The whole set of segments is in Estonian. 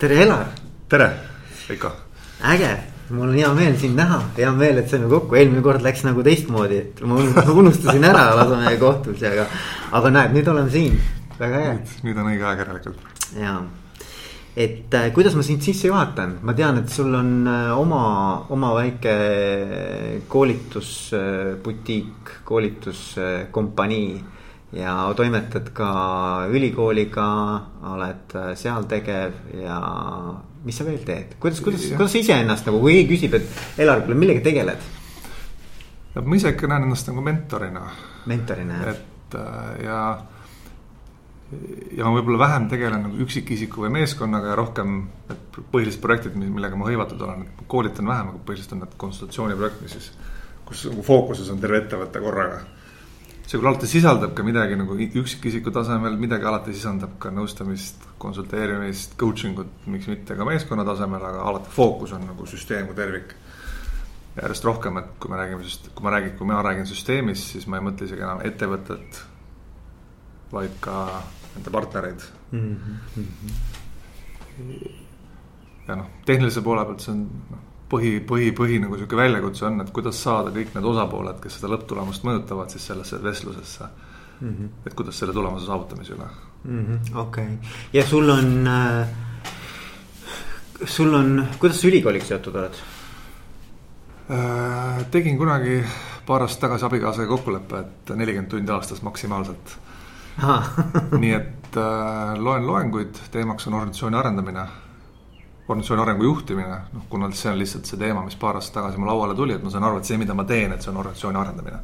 tere, Elar. tere, Veiko. äge, mul on hea meel sind näha, hea meel, et saime kokku, eelmine kord läks nagu teistmoodi, et ma unustasin ära lausa meie kohtumise, aga. aga näed, nüüd olen siin, väga hea. nüüd on õige aeg järelikult. ja, et äh, kuidas ma sind sisse juhatan, ma tean, et sul on äh, oma, oma väike koolitusbutiik, koolituskompanii ja toimetad ka ülikooliga, oled äh, seal tegev ja mis sa veel teed, kuidas, kuidas, kuidas sa iseennast nagu, kui keegi küsib, et Elar, kuule, millega tegeled? no ma ise ikka näen ennast nagu mentorina. mentorina, jah. et äh, ja, ja ma võib-olla vähem tegelen nagu üksikisiku või meeskonnaga ja rohkem need põhilised projektid, millega ma hõivatud olen, koolitan vähem, aga põhiliselt on need konsultatsiooniprojektid, mis siis, kus nagu fookuses on terve ettevõte korraga see küll alati sisaldab ka midagi nagu üksikisiku tasemel, midagi alati sisaldab ka nõustamist, konsulteerimist, coaching ut, miks mitte ka meeskonna tasemel, aga alati fookus on nagu süsteem kui tervik. järjest rohkem, et kui me räägime, kui ma räägin, kui mina räägin süsteemist, siis ma ei mõtle isegi enam ettevõtet, vaid ka nende partnereid mm. -hmm. ja noh, tehnilise poole pealt see on noh põhi, põhi, põhi nagu sihuke väljakutse on, et kuidas saada kõik need osapooled, kes seda lõpptulemust mõjutavad, siis sellesse vestlusesse mm. -hmm. et kuidas selle tulemuse saavutamise üle -hmm,. okei ja sul on äh,, sul on, kuidas sa ülikooliga seotud oled äh,? tegin kunagi paar aastat tagasi abikaasaga kokkuleppe, et nelikümmend tundi aastas maksimaalselt nii et äh, loen loenguid, teemaks on organisatsiooni arendamine organisatsiooni arengu juhtimine, noh, kuna see on lihtsalt see teema, mis paar aastat tagasi mu lauale tuli, et ma saan aru, et see, mida ma teen, et see on organisatsiooni arendamine.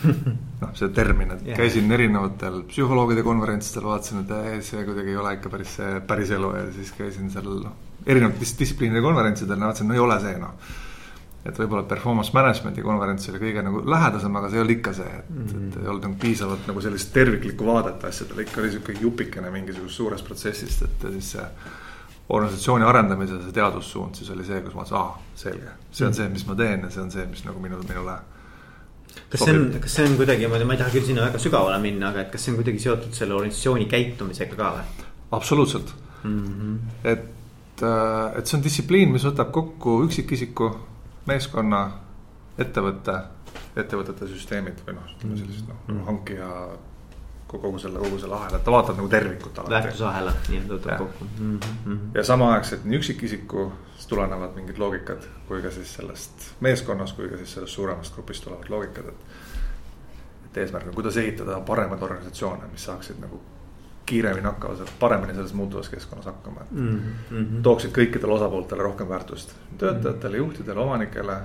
noh, see termin, et yeah. käisin erinevatel psühholoogide konverentsidel, vaatasin, et ee, see kuidagi ei ole ikka päris see päris elu ja siis käisin seal noh, erinevate dis distsipliinide konverentsidel vaatasin, no ei ole see noh. et võib-olla performance management'i konverents oli kõige nagu lähedasem, aga see ei olnud ikka see, et mm, -hmm. et ei olnud nagu piisavalt nagu sellist terviklikku vaadet asjadele, ikka oli sihuke jupikene mingisugusest suurest protsessist, et siis see organisatsiooni arendamise see teadussuund siis oli see, kus ma mõtlesin, aa, selge, see on see, mis ma teen ja see on see, mis nagu minu, minule. kas see on, kas see on kuidagi, ma ei taha küll sinna väga sügavale minna, aga et kas see on kuidagi seotud selle organisatsiooni käitumisega ka või? absoluutselt mm, -hmm. et, äh, et see on distsipliin, mis võtab kokku üksikisiku, meeskonna, ettevõtte, ettevõtete süsteemid või noh, ütleme sellised noh mm -hmm., hankija kogu selle, kogu selle ahela, et ta vaatab nagu tervikut alati. väärtusahela nii-öelda võtab kokku mm. -hmm. ja samaaegselt nii üksikisikust tulenevad mingid loogikad kui ka siis sellest meeskonnast, kui ka siis sellest suuremast grupist tulevad loogikad, et. et eesmärk on, kuidas ehitada paremaid organisatsioone, mis saaksid nagu kiiremini hakkama, paremini selles muutuvas keskkonnas hakkama mm. -hmm. tooksid kõikidele osapooltele rohkem väärtust, töötajatele, juhtidele, omanikele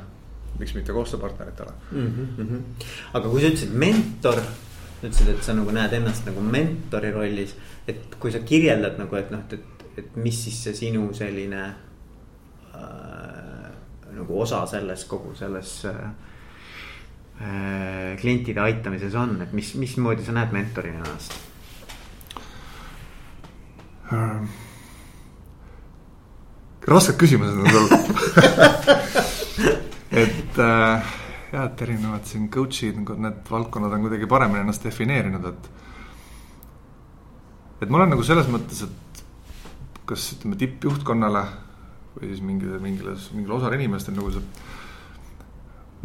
miks mitte koostööpartneritele mm. -hmm. aga kui sa ütlesid mentor ütlesid, et sa nagu näed ennast nagu mentori rollis. et kui sa kirjeldad nagu, et noh, et, et mis siis see sinu selline äh, nagu osa selles kogu selles äh, klientide aitamises on, et mis, mismoodi sa näed mentorina ennast ähm.? rasked küsimused on sul et äh, jah, et erinevad siin coach'id, nagu need valdkonnad on kuidagi paremini ennast defineerinud, et. et ma olen nagu selles mõttes, et kas ütleme tippjuhtkonnale või siis mingile, mingile, mingile osale inimestele nagu see.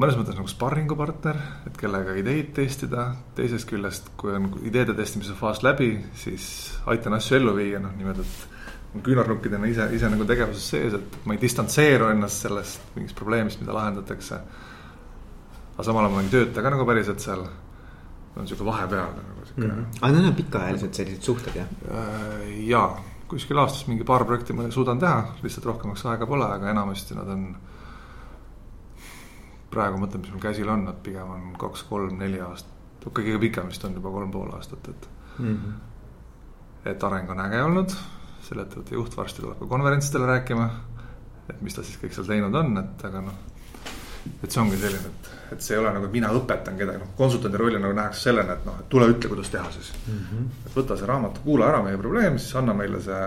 mõnes mõttes nagu sparringupartner, et kellega ideid testida, teisest küljest, kui on ideede testimise faas läbi, siis aitan asju ellu viia, noh niimoodi, et küünarnukkidena ise, ise nagu tegevuses sees, et ma ei distantseeru ennast sellest mingist probleemist, mida lahendatakse aga samal ajal ma ei tööta ka nagu päriselt seal. on sihuke vahepeal nagu sihuke mm. -hmm. aga need on pikaajalised sellised suhted jah? Äh, jaa, kuskil aastas mingi paar projekti ma suudan teha, lihtsalt rohkemaks aega pole, aga enamasti nad on. praegu mõtlen, mis mul käsil on, nad pigem on kaks, kolm, neli aastat, kõige pikem vist on juba kolm pool aastat, et mm. -hmm. et areng on äge olnud, selle ettevõtte juht varsti tuleb ka konverentsidele rääkima. et mis ta siis kõik seal teinud on, et aga noh et see ongi selline, et, et see ei ole nagu, et mina õpetan kedagi, noh konsultandi rolli nagu nähakse sellena, et noh, et tule ütle, kuidas teha siis mm. -hmm. et võta see raamat, kuula ära meie probleem, siis anna meile see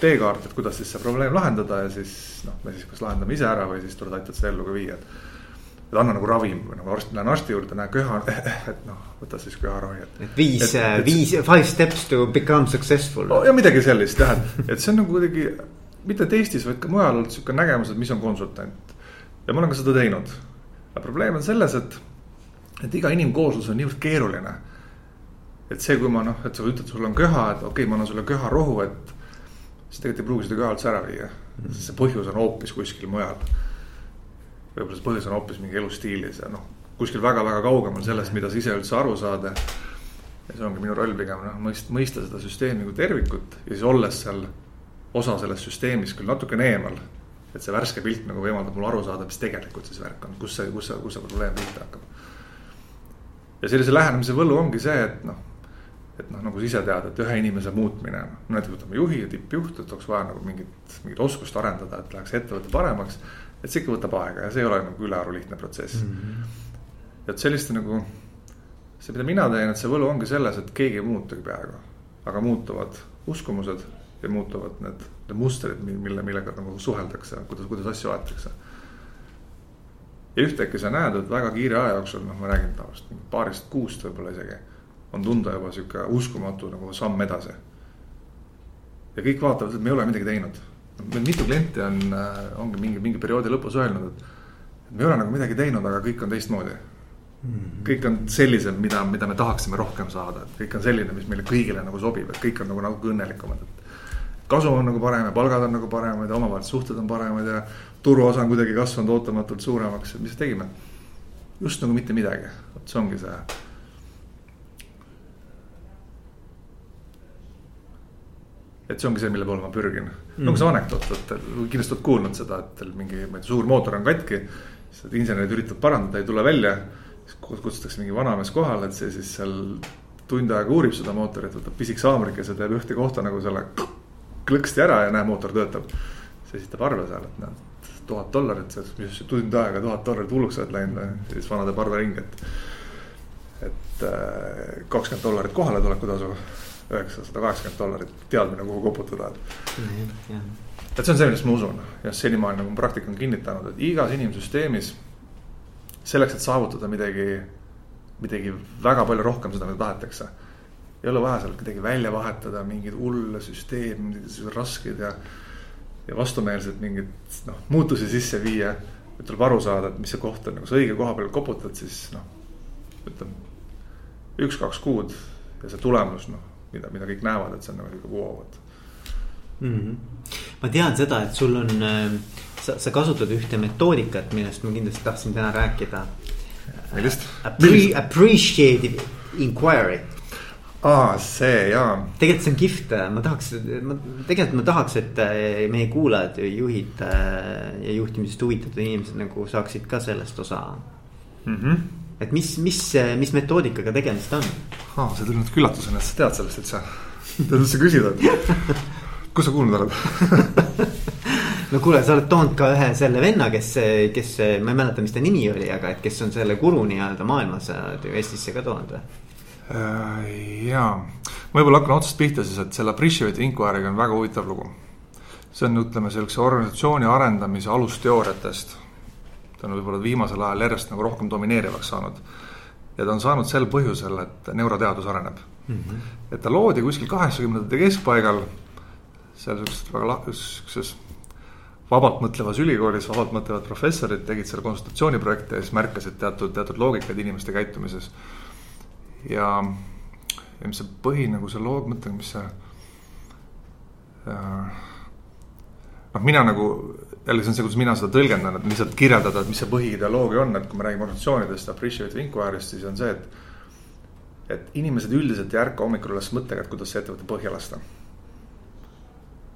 teekaart, et kuidas siis see probleem lahendada ja siis noh, me siis kas lahendame ise ära või siis tuled aitad seda ellu ka viia, et. et anna nagu ravim või nagu arst, lähen arsti juurde, näe köha, et noh, võta siis köharavi, et. et viis, viis, five steps to become successful no,. ja midagi sellist jah, et, et see on nagu kuidagi mitte et Eestis, vaid ka mujal olnud sihuke nägemus, et mis on konsultant. Ja ma olen ka seda teinud. aga probleem on selles, et, et iga inimkooslus on niivõrd keeruline. et see, kui ma noh, et sa ütled, sul on köha, et okei okay,, ma annan sulle köharohu, et siis tegelikult ei pruugi seda köha üldse ära viia mm. -hmm. see põhjus on hoopis kuskil mujal. võib-olla see põhjus on hoopis mingi elustiilis ja noh, kuskil väga-väga kaugemal sellest, mida sa ise üldse aru saad ja see ongi minu roll pigem noh, mõista, mõista seda süsteemi kui tervikut ja siis olles seal osa sellest süsteemist küll natukene eemal. Et see värske pilt nagu võimaldab mul aru saada, mis tegelikult siis värk on, kus see, kus see, kus see probleem pihta hakkab. ja sellise lähenemise võlu ongi see, et noh, et noh, nagu sa ise tead, et ühe inimese muutmine, noh näiteks võtame juhi ja tippjuht, et oleks vaja nagu mingit, mingit oskust arendada, et läheks ettevõte paremaks. et see ikka võtab aega ja see ei ole nagu ülearu lihtne protsess mm. -hmm. et selliste nagu see, mida mina teen, et see võlu ongi selles, et keegi ei muutugi peaaegu, aga muutuvad uskumused ja muutuvad need, need mustrid, mille, millega nagu suheldakse, kuidas, kuidas asju aetakse. ja ühtäkki sa näed, et väga kiire aja jooksul, noh, ma räägin tavaliselt paarist kuust võib-olla isegi, on tunda juba sihuke uskumatu nagu samm edasi. ja kõik vaatavad, et me ei ole midagi teinud. meil mitu klienti on, ongi mingi, mingi perioodi lõpus öelnud, et me ei ole nagu midagi teinud, aga kõik on teistmoodi Mm. kõik on sellised, mida, mida me tahaksime rohkem saada, et kõik on selline, mis meile kõigile nagu sobib, et kõik on nagu natuke õnnelikumad, et. Kasum on nagu parem ja palgad on nagu paremad ja omavahelised suhted on paremad ja turuosa on kuidagi kasvanud ootamatult suuremaks, mis tegime? just nagu mitte midagi, vot see ongi see. et see ongi see, mille poole ma pürgin mm., nagu see anekdoot, et kindlasti oled kuulnud seda, et teil mingi, ma ei tea, suur mootor on katki. siis insenerid üritavad parandada, ei tule välja kutsutakse mingi vanamees kohale, et see siis seal tund aega uurib seda mootorit, võtab pisik haamrikese, teeb ühte kohta nagu selle klõksti ära ja näe, mootor töötab. siis esitab arve seal, et näed, tuhat dollarit, mis tund aega tuhat dollarit hulluks oled läinud ja siis vana teeb arve ringi, et. et äh, kakskümmend dollarit kohaletulekutasu, üheksasada kaheksakümmend dollarit teadmine, kuhu koputada, et. et see on see, millest ma usun ja senimaani nagu praktika on kinnitanud, et igas inimsüsteemis selleks, et saavutada midagi, midagi väga palju rohkem seda, mida tahetakse. Ei ole vaja seal midagi välja vahetada, mingeid hulle süsteeme, rasked ja, ja vastumeelsed mingeid noh, muutusi sisse viia. et tuleb aru saada, et mis see koht on, nagu sa õige koha peal koputad, siis noh, ütleme üks-kaks kuud ja see tulemus, noh, mida, mida kõik näevad, et see on nagu sihuke vau, et mm. -hmm. ma tean seda, et sul on äh sa, sa kasutad ühte metoodikat, millest ma kindlasti tahtsin täna rääkida. millest? Appre appreciative inquiry. Aa, see jaa. tegelikult see on kihvt, ma tahaks, ma tegelikult ma tahaks, et eh, meie kuulajad, juhid eh, ja juhtimisest huvitatud inimesed nagu saaksid ka sellest osa mm. -hmm. et mis, mis, mis metoodikaga tegemist on? aa, see tuli nüüd üllatusena, et sa tead sellest üldse. tead üldse küsida, et kus sa kuulnud oled no kuule, sa oled toonud ka ühe selle venna, kes, kes, ma ei mäleta, mis ta nimi oli, aga et kes on selle guru nii-öelda maailmas Eestisse ka toonud või? Äh, ja, ma võib-olla hakkan otsast pihta siis, et selle Appreciate Inquiry'ga on väga huvitav lugu. see on, ütleme, sellise organisatsiooni arendamise alusteooriatest. ta on võib-olla viimasel ajal järjest nagu rohkem domineerivaks saanud. ja ta on saanud sel põhjusel, et neuroteadus areneb mm. -hmm. et ta loodi kuskil kaheksakümnendate keskpaigal seal siukses väga lah-, siukses vabalt mõtlevas ülikoolis vabalt mõtlevad professorid tegid selle konsultatsiooniprojekti ja siis märkasid teatud, teatud loogikaid inimeste käitumises. Ja, ja mis see põhi nagu see loog, mõtlen, mis see äh,. noh, mina nagu jälle see on see, kuidas mina seda tõlgendan, et lihtsalt kirjeldada, et mis see põhiideoloogia on, et kui me räägime organisatsioonidest, appreciate inquiry'st, siis on see, et. et inimesed üldiselt ei ärka hommikul üles mõttega, et kuidas see ettevõte põhja lasta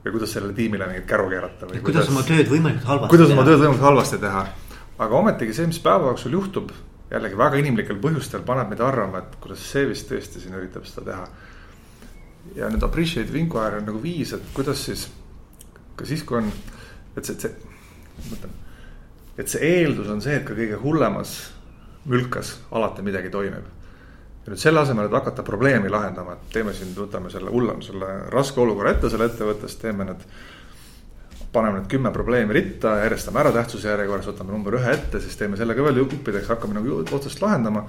või kuidas sellele tiimile mingit käru keerata või. kuidas oma tööd võimalikult halvasti kuidas oma tööd võimalikult halvasti teha. aga ometigi see, mis päeva jooksul juhtub, jällegi väga inimlikel põhjustel paneb meid arvama, et kuidas see vist tõesti siin üritab seda teha. ja nüüd appreciative inquiry on nagu viis, et kuidas siis, ka siis, kui on, et see, see, mõtlen. et see eeldus on see, et ka kõige hullemas mülkas alati midagi toimib ja nüüd selle asemel, et hakata probleemi lahendama, et teeme siin, võtame selle hullem, selle raske olukorra ette selle ettevõttes, teeme need. Paneme need kümme probleemi ritta, järjestame ära tähtsuse järjekorras, võtame number ühe ette, siis teeme selle ka veel juppideks, hakkame nagu otsast lahendama.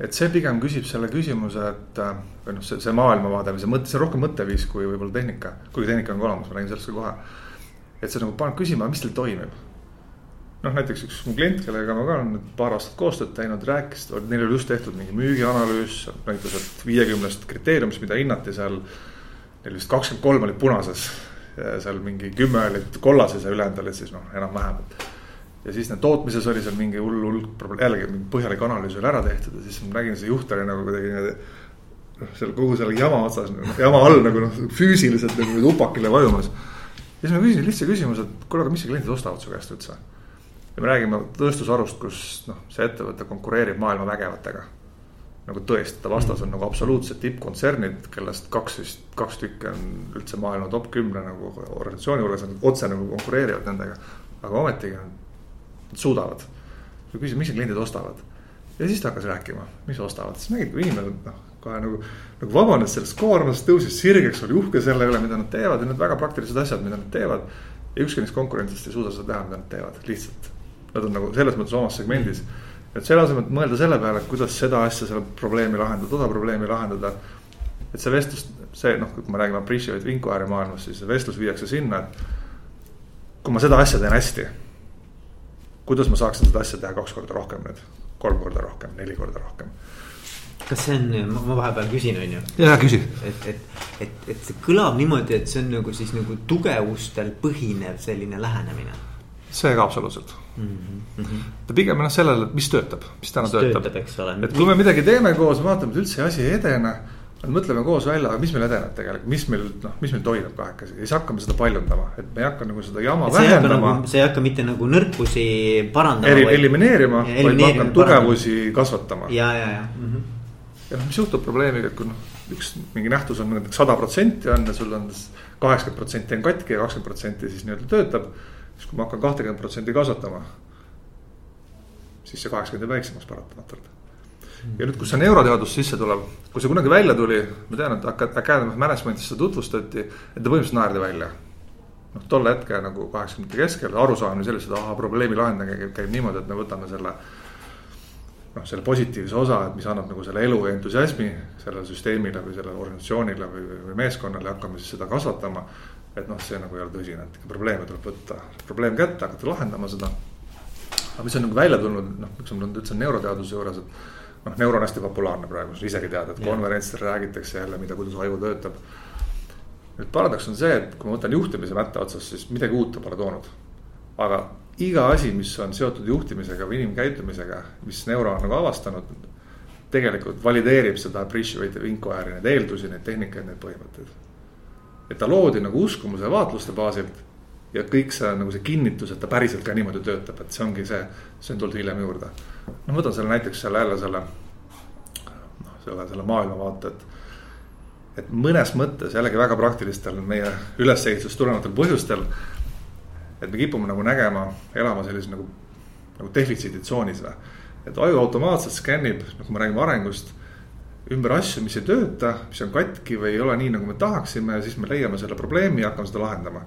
et see pigem küsib selle küsimuse, et või noh, see, see maailmavaade või see mõte, see on rohkem mõtteviis kui võib-olla tehnika. kuigi tehnika on ka olemas, ma räägin sellest ka kohe. et see nagu paneb küsima, mis teil toimib. noh, näiteks üks mu klient, kellega ma ka olen paar aastat koostööd teinud, rääkis, neil oli just tehtud mingi müügianalüüs, näitas, et viiekümnest kriteeriumist, mida hinnati seal. Neil vist kakskümmend kolm olid punases, seal mingi kümme olid kollases ja ülejäänud olid siis noh, enam-vähem ja siis need tootmises oli seal mingi hull, hull probleem, jällegi mingi põhjalik analüüs oli ära tehtud ja siis ma nägin, see juht oli nagu kuidagi niimoodi. noh, seal kogu selle jama otsas, jama all nagu noh, füüsiliselt nagu upakile vajumas. ja siis ma küsisin lihtsa küsimuse, et kuule, aga mis kliendid ostavad su käest üldse? ja me räägime tööstusharust, kus noh, see ettevõte konkureerib maailma vägevatega. Nagu tõesti, ta vastas on nagu absoluutsed tippkontsernid, kellest kaks vist, kaks tükki on üldse maailma top kümne nagu organisatsiooni juures, nad otse nagu konkureerivad nendega. aga ometigi Nad suudavad. küsin, mis kliendid ostavad. ja siis ta hakkas rääkima, mis ostavad, siis nägid, kui inimene noh, kohe nagu, nagu vabanes sellest koormast, tõusis sirgeks, oli uhke selle üle, mida nad teevad ja need väga praktilised asjad, mida nad teevad. ja ükski neist konkurentidest ei suuda seda teha, mida nad teevad, lihtsalt. Nad on nagu selles mõttes omas segmendis. Et selle asemel, et mõelda selle peale, kuidas seda asja, selle probleemi lahendada, toda probleemi lahendada. et see vestlus, see noh, kui me räägime appreciate inquiry maailmas, siis see vestlus viiakse sinna, et. kui ma seda asja teen hästi kuidas ma saaksin seda asja teha kaks korda rohkem nüüd, kolm korda rohkem, neli korda rohkem kas see on, ma vahepeal küsin, on ju. ja küsi. et, et, et, et see kõlab niimoodi, et see on nagu siis nagu tugevustel põhinev selline lähenemine. See ka absoluutselt mm. -hmm. ta pigem on sellele, mis töötab, mis täna mis töötab, töötab, eks ole. et kui me midagi teeme koos, vaatame, et üldse asi ei edene mõtleme koos välja, mis meil edeneb tegelikult, mis meil noh, mis meil toimub kahekesi ja siis hakkame seda paljundama, et me ei hakka nagu seda jama et vähendama. Nagu, see ei hakka mitte nagu nõrkusi parandama. Eri, elimineerima, vaid ma hakkan tugevusi kasvatama. ja, ja, ja mm. -hmm. ja noh, mis juhtub probleemiga, et kui noh, üks mingi nähtus on näiteks sada protsenti on ja sul on kaheksakümmend protsenti on katki ja kakskümmend protsenti siis nii-öelda töötab. Siis kui ma hakkan kahtekümmet protsenti kasvatama, siis see kaheksakümmend jääb väiksemaks paratamatult ja nüüd, kus see neuroteadus sisse tuleb, kui see kunagi välja tuli, ma tean, et Academy of Management'is seda tutvustati, et ta põhimõtteliselt naerdi välja. noh, tol hetkel nagu kaheksakümnendate keskel arusaamine sellest, et ahah, probleemi lahendamine käib, käib niimoodi, et me võtame selle. noh, selle positiivse osa, et mis annab nagu selle elu ja entusiasmi sellele süsteemile või sellele organisatsioonile või, või meeskonnale, hakkame siis seda kasvatama. Et noh, see nagu ei ole tõsine, et probleeme tuleb võtta, probleem kätte, hakata lahendama seda. aga mis on nagu välja tulnud, noh, miks ma ütlesin neuroteaduse juures, et noh, neuro on hästi populaarne praegu, sa isegi tead, et konverentsidel räägitakse jälle, mida, kuidas aju töötab. nüüd paradoks on see, et kui ma võtan juhtimise mätta otsast, siis midagi uut ta pole toonud. aga iga asi, mis on seotud juhtimisega või inimkäitumisega, mis neuro on nagu avastanud. tegelikult valideerib seda appreciative inquiry, neid eeldusi, neid tehnikaid, neid põhimõtteid. Et ta loodi nagu uskumuse ja vaatluste baasilt ja kõik see nagu see kinnitus, et ta päriselt ka niimoodi töötab, et see ongi see, see on tulnud hiljem juurde. no ma võtan selle näiteks selle jälle selle, noh, selle, selle maailmavaate, et. et mõnes mõttes jällegi väga praktilistel meie ülesehitusest tulenevatel põhjustel. et me kipume nagu nägema, elama sellises nagu, nagu defitsiiditsoonis või. et aju automaatselt skännib, noh kui me räägime arengust ümber asju, mis ei tööta, mis on katki või ei ole nii, nagu me tahaksime ja siis me leiame selle probleemi ja hakkame seda lahendama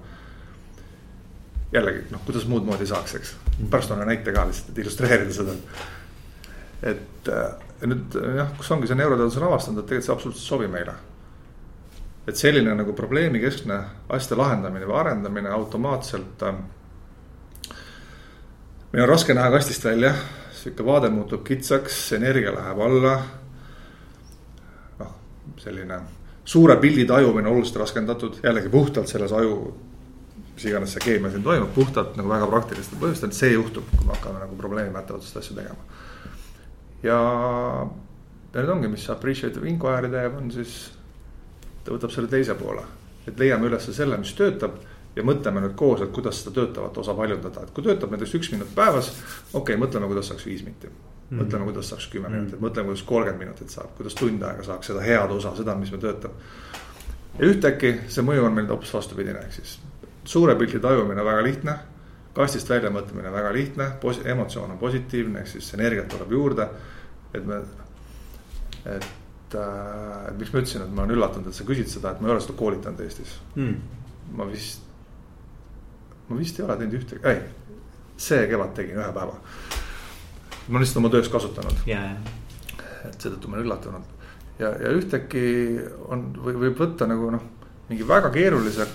jällegi noh, kuidas muud moodi saaks, eks. pärast on näite ka lihtsalt, et illustreerida seda. et äh, nüüd jah, kus ongi see neuroteadus on avastanud, et tegelikult see absoluutselt ei sobi meile. et selline nagu probleemikeskne asjade lahendamine või arendamine automaatselt äh,. meil on raske näha kastist välja, sihuke vaade muutub kitsaks, energia läheb alla. Selline suure pildi tajumine oluliselt raskendatud, jällegi puhtalt selles aju mis iganes see keemia siin toimub, puhtalt nagu väga praktilistel põhjustel, see juhtub, kui me hakkame nagu probleemi mättavatest asju tegema. ja, ja nüüd ongi, mis appreciative inquiry teeb, on siis, ta võtab selle teise poole, et leiame üles selle, mis töötab ja mõtleme nüüd koos, et kuidas seda töötavat osa paljundada, et kui töötab näiteks üks minut päevas. okei okay,, mõtleme, kuidas saaks viis minutit mõtleme, kuidas saaks kümme mm. minutit, mõtleme, kuidas kolmkümmend minutit saab, kuidas tund aega saaks seda head osa, seda, mis meil töötab. ja ühtäkki see mõju on meil hoopis vastupidine, ehk siis suure pildi tajumine väga lihtne, kastist välja mõtlemine väga lihtne, emotsioon on positiivne, ehk siis energiat tuleb juurde. et me, et äh, miks ma ütlesin, et ma olen üllatunud, et sa küsid seda, et ma ei ole seda koolitanud Eestis mm.. ma vist, ma vist ei ole teinud ühtegi, ei, see kevad tegin ühe päeva. Ma olen lihtsalt oma töös kasutanud yeah.. et seetõttu ma olen üllatunud. ja, ja ühtäkki on, või võib võtta nagu noh, mingi väga keerulise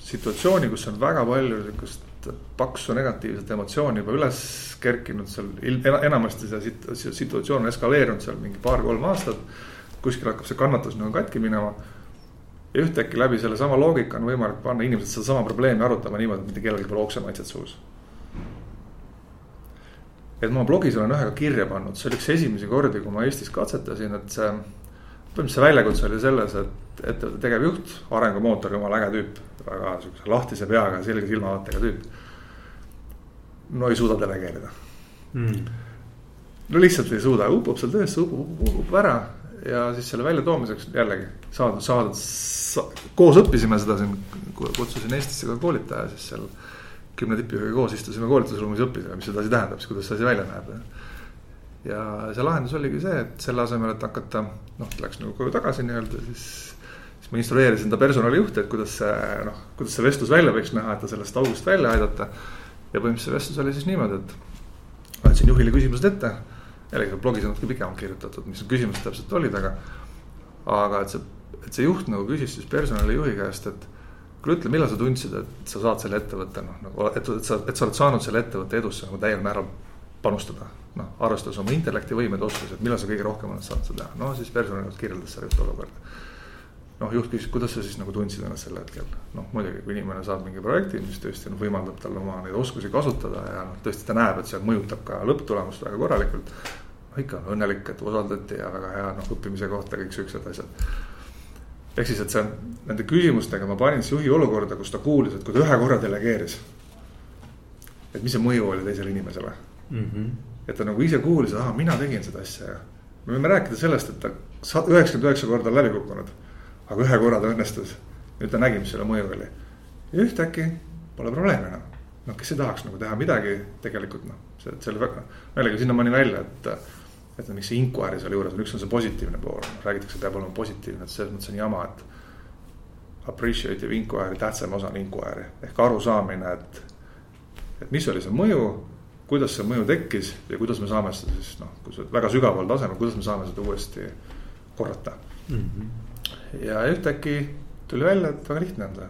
situatsiooni, kus on väga palju sihukest paksu negatiivset emotsiooni juba üles kerkinud seal, enamasti see situatsioon on eskaleerunud seal mingi paar-kolm aastat. kuskil hakkab see kannatus nagu katki minema. ja ühtäkki läbi sellesama loogika on võimalik panna inimesed sedasama probleemi arutama niimoodi, et mitte kellelgi pole oksemaitset suus. Et ma blogis olen ühe ka kirja pannud, see oli üks esimesi kordi, kui ma Eestis katsetasin, et see. põhimõtteliselt see väljakutse oli selles, et ettevõtte tegevjuht, arengumootor, jumala äge tüüp, väga sihukese lahtise peaga, selge silmavaatega tüüp. No ei suuda delegeerida. Mm.. no lihtsalt ei suuda, upub seal töösse, upub, upub, upub ära. Ja siis selle väljatoomiseks jällegi saada, saada sa,, koos õppisime seda siin, kutsusin Eestisse ka koolitaja, siis seal kümne tippjuhiga koos istusime koolitusruumis, õppisime, mis see asi tähendab, siis kuidas see asi välja näeb. ja see lahendus oligi see, et selle asemel, et hakata, noh, läks nagu koju tagasi nii-öelda, siis siis ma instrueerisin ta personalijuhti, et kuidas see noh, kuidas see vestlus välja võiks näha, et ta sellest august välja aidata ja põhimõtteliselt see vestlus oli siis niimoodi, et andsin juhile küsimused ette. jällegi blogis on natuke pikemalt kirjutatud, mis need küsimused täpselt olid, aga, aga et see, et see juht nagu küsis siis personalijuhi käest, et kuule, ütle, millal sa tundsid, et sa saad selle ettevõtte noh, nagu, et, et sa, et sa oled saanud selle ettevõtte edusse nagu täiel määral panustada. noh, arvestades oma intellektivõimeid, oskusi, et millal sa kõige rohkem oled saanud seda teha, no siis personalijuht kirjeldas seda olukorda noh, juht küsis, kuidas sa siis nagu tundsid ennast sel hetkel. noh, muidugi, kui inimene saab mingi projekti, mis tõesti noh, võimaldab tal oma neid oskusi kasutada ja noh, tõesti ta näeb, et see mõjutab ka lõpptulemust väga korralikult. noh, ikka õnnelik, et usaldati ja väga hea noh, õppimise kohta kõik siuksed asjad. Ehk siis, et see nende küsimustega ma panin siis juhi olukorda, kus ta kuulis, et kui ta ühe korra delegeeris. et mis see mõju oli teisele inimesele mm. -hmm. et ta nagu ise kuulis, ahah, mina tegin seda asja ja. me võime rääkida sellest, et ta üheksakümmend üheksa korda on läbi kukkunud aga ühe korra ta õnnestus. nüüd ta nägi, mis selle mõju oli. ja ühtäkki pole probleemi enam. noh, kes ei tahaks nagu teha midagi tegelikult noh, see, see oli väga, jällegi sinnamaani välja, et. Et miks see inquiry seal juures on, üks on see positiivne pool, räägitakse, peab olema positiivne, et selles mõttes on jama, et. Appreciative inquiry, tähtsam osa on inquiry ehk arusaamine, et, et mis oli see mõju kuidas see mõju tekkis ja kuidas me saame seda siis noh, kui sa väga sügaval tasemel, kuidas me saame seda uuesti korrata mm. -hmm ja ühtäkki tuli välja, et väga lihtne on see.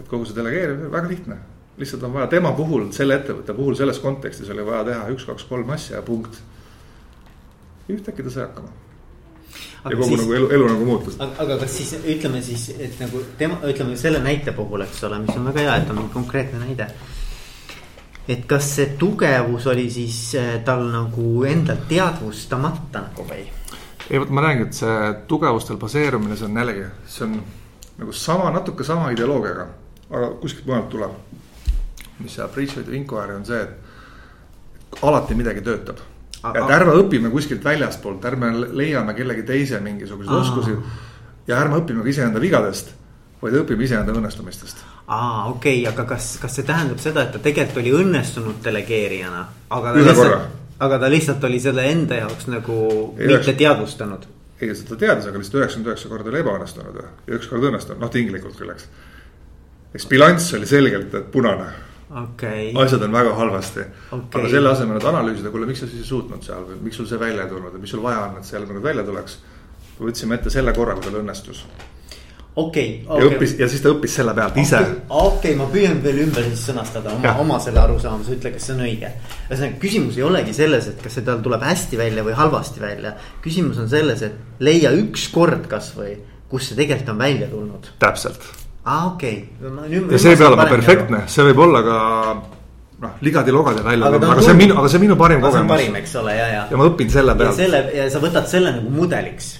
et kogu see delegeerimine, väga lihtne, lihtsalt on vaja tema puhul, selle ettevõtte puhul selles kontekstis oli vaja teha üks, kaks, kolm asja ja punkt. ühtäkki ta sai hakkama. ja kogu siis, nagu elu, elu nagu muutus. aga kas siis ütleme siis, et nagu tema, ütleme selle näite puhul, eks ole, mis on väga hea, et on konkreetne näide et kas see tugevus oli siis eh, tal nagu endal teadvustamata nagu või? ei vot ma räägingi, et see tugevustel baseerumine, see on jällegi, see on nagu sama, natuke sama ideoloogiaga, aga kuskilt mujalt tuleb. Mis see appreciative inquiry on see, et alati midagi töötab. et ärme õpime kuskilt väljastpoolt, ärme leiame kellegi teise mingisuguseid oskusi. ja ärme õpime ka iseenda vigadest, vaid õpime iseenda õnnestumistest aa, okei okay,, aga kas, kas see tähendab seda, et ta tegelikult oli õnnestunud delegeerijana? ühe korra aga ta lihtsalt oli selle enda jaoks nagu ei, mitte teadvustanud. ei, seda teadis, aga lihtsalt üheksakümmend üheksa korda oli ebaõnnestunud ja üks kord õnnestunud, noh tinglikult küll, eks. eks bilanss oli selgelt punane okay.. asjad on väga halvasti okay., aga selle asemel, et analüüsida, kuule, miks sa siis ei suutnud seal või miks sul see välja ei tulnud ja mis sul vaja on, et see jälle nagu välja tuleks. võtsime ette selle korra, kui tal õnnestus okei okay, okay.. ja õppis ja siis ta õppis selle pealt ise. okei okay,, ma püüan veel ümber siis sõnastada oma, oma selle arusaamise, ütle, kas see on õige. ühesõnaga, küsimus ei olegi selles, et kas see tal tuleb hästi välja või halvasti välja. küsimus on selles, et leia üks kord kasvõi, kus see tegelikult on välja tulnud. täpselt. Aa, okei okay.. ja see ei pea olema perfektne, see võib olla ka noh, ligadi-logadi välja tulnud, aga see on minu, aga see on minu parim kogemus. parim, eks ole, ja, ja. ja ma õpin selle pealt. selle ja sa võtad selle nagu mudeliks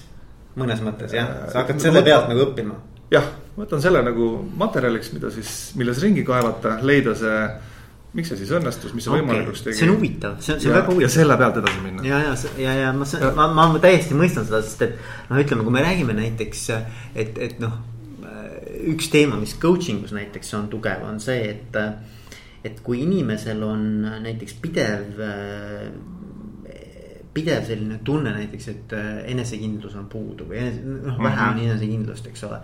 mõnes mõttes jah, sa hakkad selle pealt nagu õppima. jah, võtan selle nagu materjaliks, mida siis, milles ringi kaevata, leida see miks see siis õnnestus, mis see okay. võimalikuks tegi. see on huvitav, see on, see on väga huvitav. ja selle pealt edasi minna. ja, ja, ja, ja ma, ma, ma, ma täiesti mõistan seda, sest et noh, ütleme, kui me räägime näiteks, et, et noh. Üks teema, mis coaching us näiteks on tugev, on see, et, et kui inimesel on näiteks pidev pidev selline tunne näiteks, et enesekindlus on puudu või enese, noh vähe on mhm. enesekindlust, eks ole.